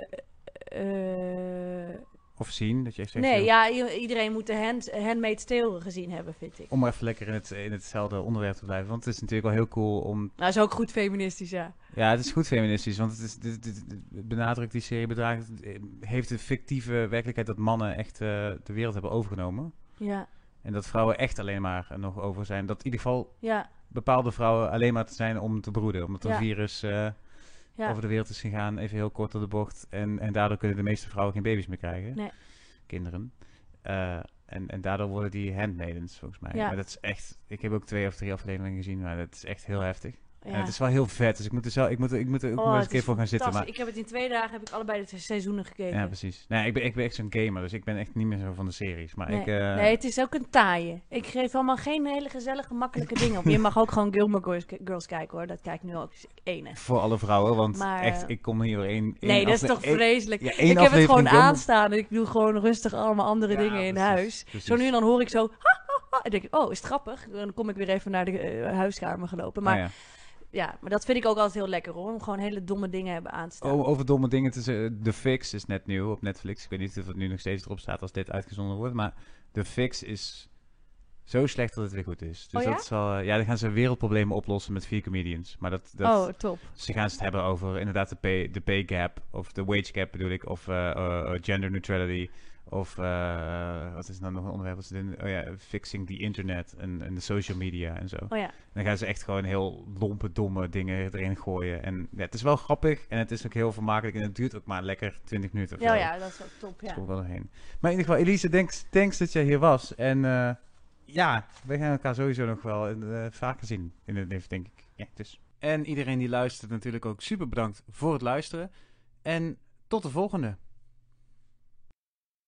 eh, Of zien, dat je echt nee, ja, iedereen moet de hand, Handmaid's Tale gezien hebben, vind ik. Om maar even lekker in, het, in hetzelfde onderwerp te blijven. Want het is natuurlijk wel heel cool om... Nou, is ook goed feministisch, ja. Ja, het is goed feministisch. Want het, is, dit, dit, dit benadrukt die serie bedraagt... Heeft de fictieve werkelijkheid dat mannen echt eh, de wereld hebben overgenomen. Ja, En dat vrouwen echt alleen maar er nog over zijn. Dat in ieder geval ja. bepaalde vrouwen alleen maar te zijn om te broeden. Omdat Ja. een virus eh, Ja. over de wereld is gegaan, even heel kort op de bocht. En, en daardoor kunnen de meeste vrouwen geen baby's meer krijgen. Nee. Kinderen. Eh, en, en daardoor worden die handmaidens, volgens mij. Ja. Maar dat is echt... Ik heb ook twee of drie afleveringen gezien, maar dat is echt heel heftig. Ja. En het is wel heel vet, dus ik moet er, zelf, ik moet ik moet er ook Oh, eens een keer voor gaan zitten. Maar. Ik heb het in twee dagen heb ik allebei de seizoenen gekeken. ja, precies. Nee, ik ben, ik ben echt zo'n gamer, dus ik ben echt niet meer zo van de series. Maar Nee. ik... eh, nee, het is ook een taaie. Ik geef allemaal geen hele gezellige, makkelijke dingen op. Je mag ook gewoon Gilmore Girls, Girls kijken hoor. Dat kijk ik nu ook ene. Voor alle vrouwen, want Maar, echt, eh, ik kom hier één... één Nee, dat is toch vreselijk. ja, ik heb het gewoon Gilmore- aanstaan en ik doe gewoon rustig allemaal andere Ja, dingen in huis. precies. Zo nu en dan hoor ik zo... Ha, ha, ha, en denk ik, oh, is het grappig? Dan kom ik weer even naar de eh, huiskamer gelopen. Maar Ah, ja. maar dat vind ik ook altijd heel lekker hoor. Om gewoon hele domme dingen hebben aan te staan. Oh, over domme dingen te zeggen. The Fix is net nieuw op Netflix. Ik weet niet of het nu nog steeds erop staat als dit uitgezonden wordt. Maar The Fix is zo slecht dat het weer goed is. Dus Oh ja? dat wel... eh, ja, dan gaan ze wereldproblemen oplossen met vier comedians. Maar dat... dat oh, top. Ze gaan het hebben over inderdaad de pay, de pay gap. Of de wage gap bedoel ik. Of eh, eh, eh, gender neutrality. Of eh, wat is nou nog een onderwerp? Wat ze doen? Oh ja, fixing the internet en, en de social media en zo. Oh ja. Dan gaan ze echt gewoon heel lompe, domme dingen erin gooien. En ja, het is wel grappig en het is ook heel vermakelijk. En het duurt ook maar lekker 20 minuten of Ja, zo. ja, dat is ook top. Ja. Komt wel doorheen. Maar in ieder geval, Elise, thanks, thanks dat jij hier was. En eh, ja, we gaan elkaar sowieso nog wel eh, vaker zien in het leven, denk ik. Ja, dus. En iedereen die luistert natuurlijk ook super bedankt voor het luisteren. En tot de volgende.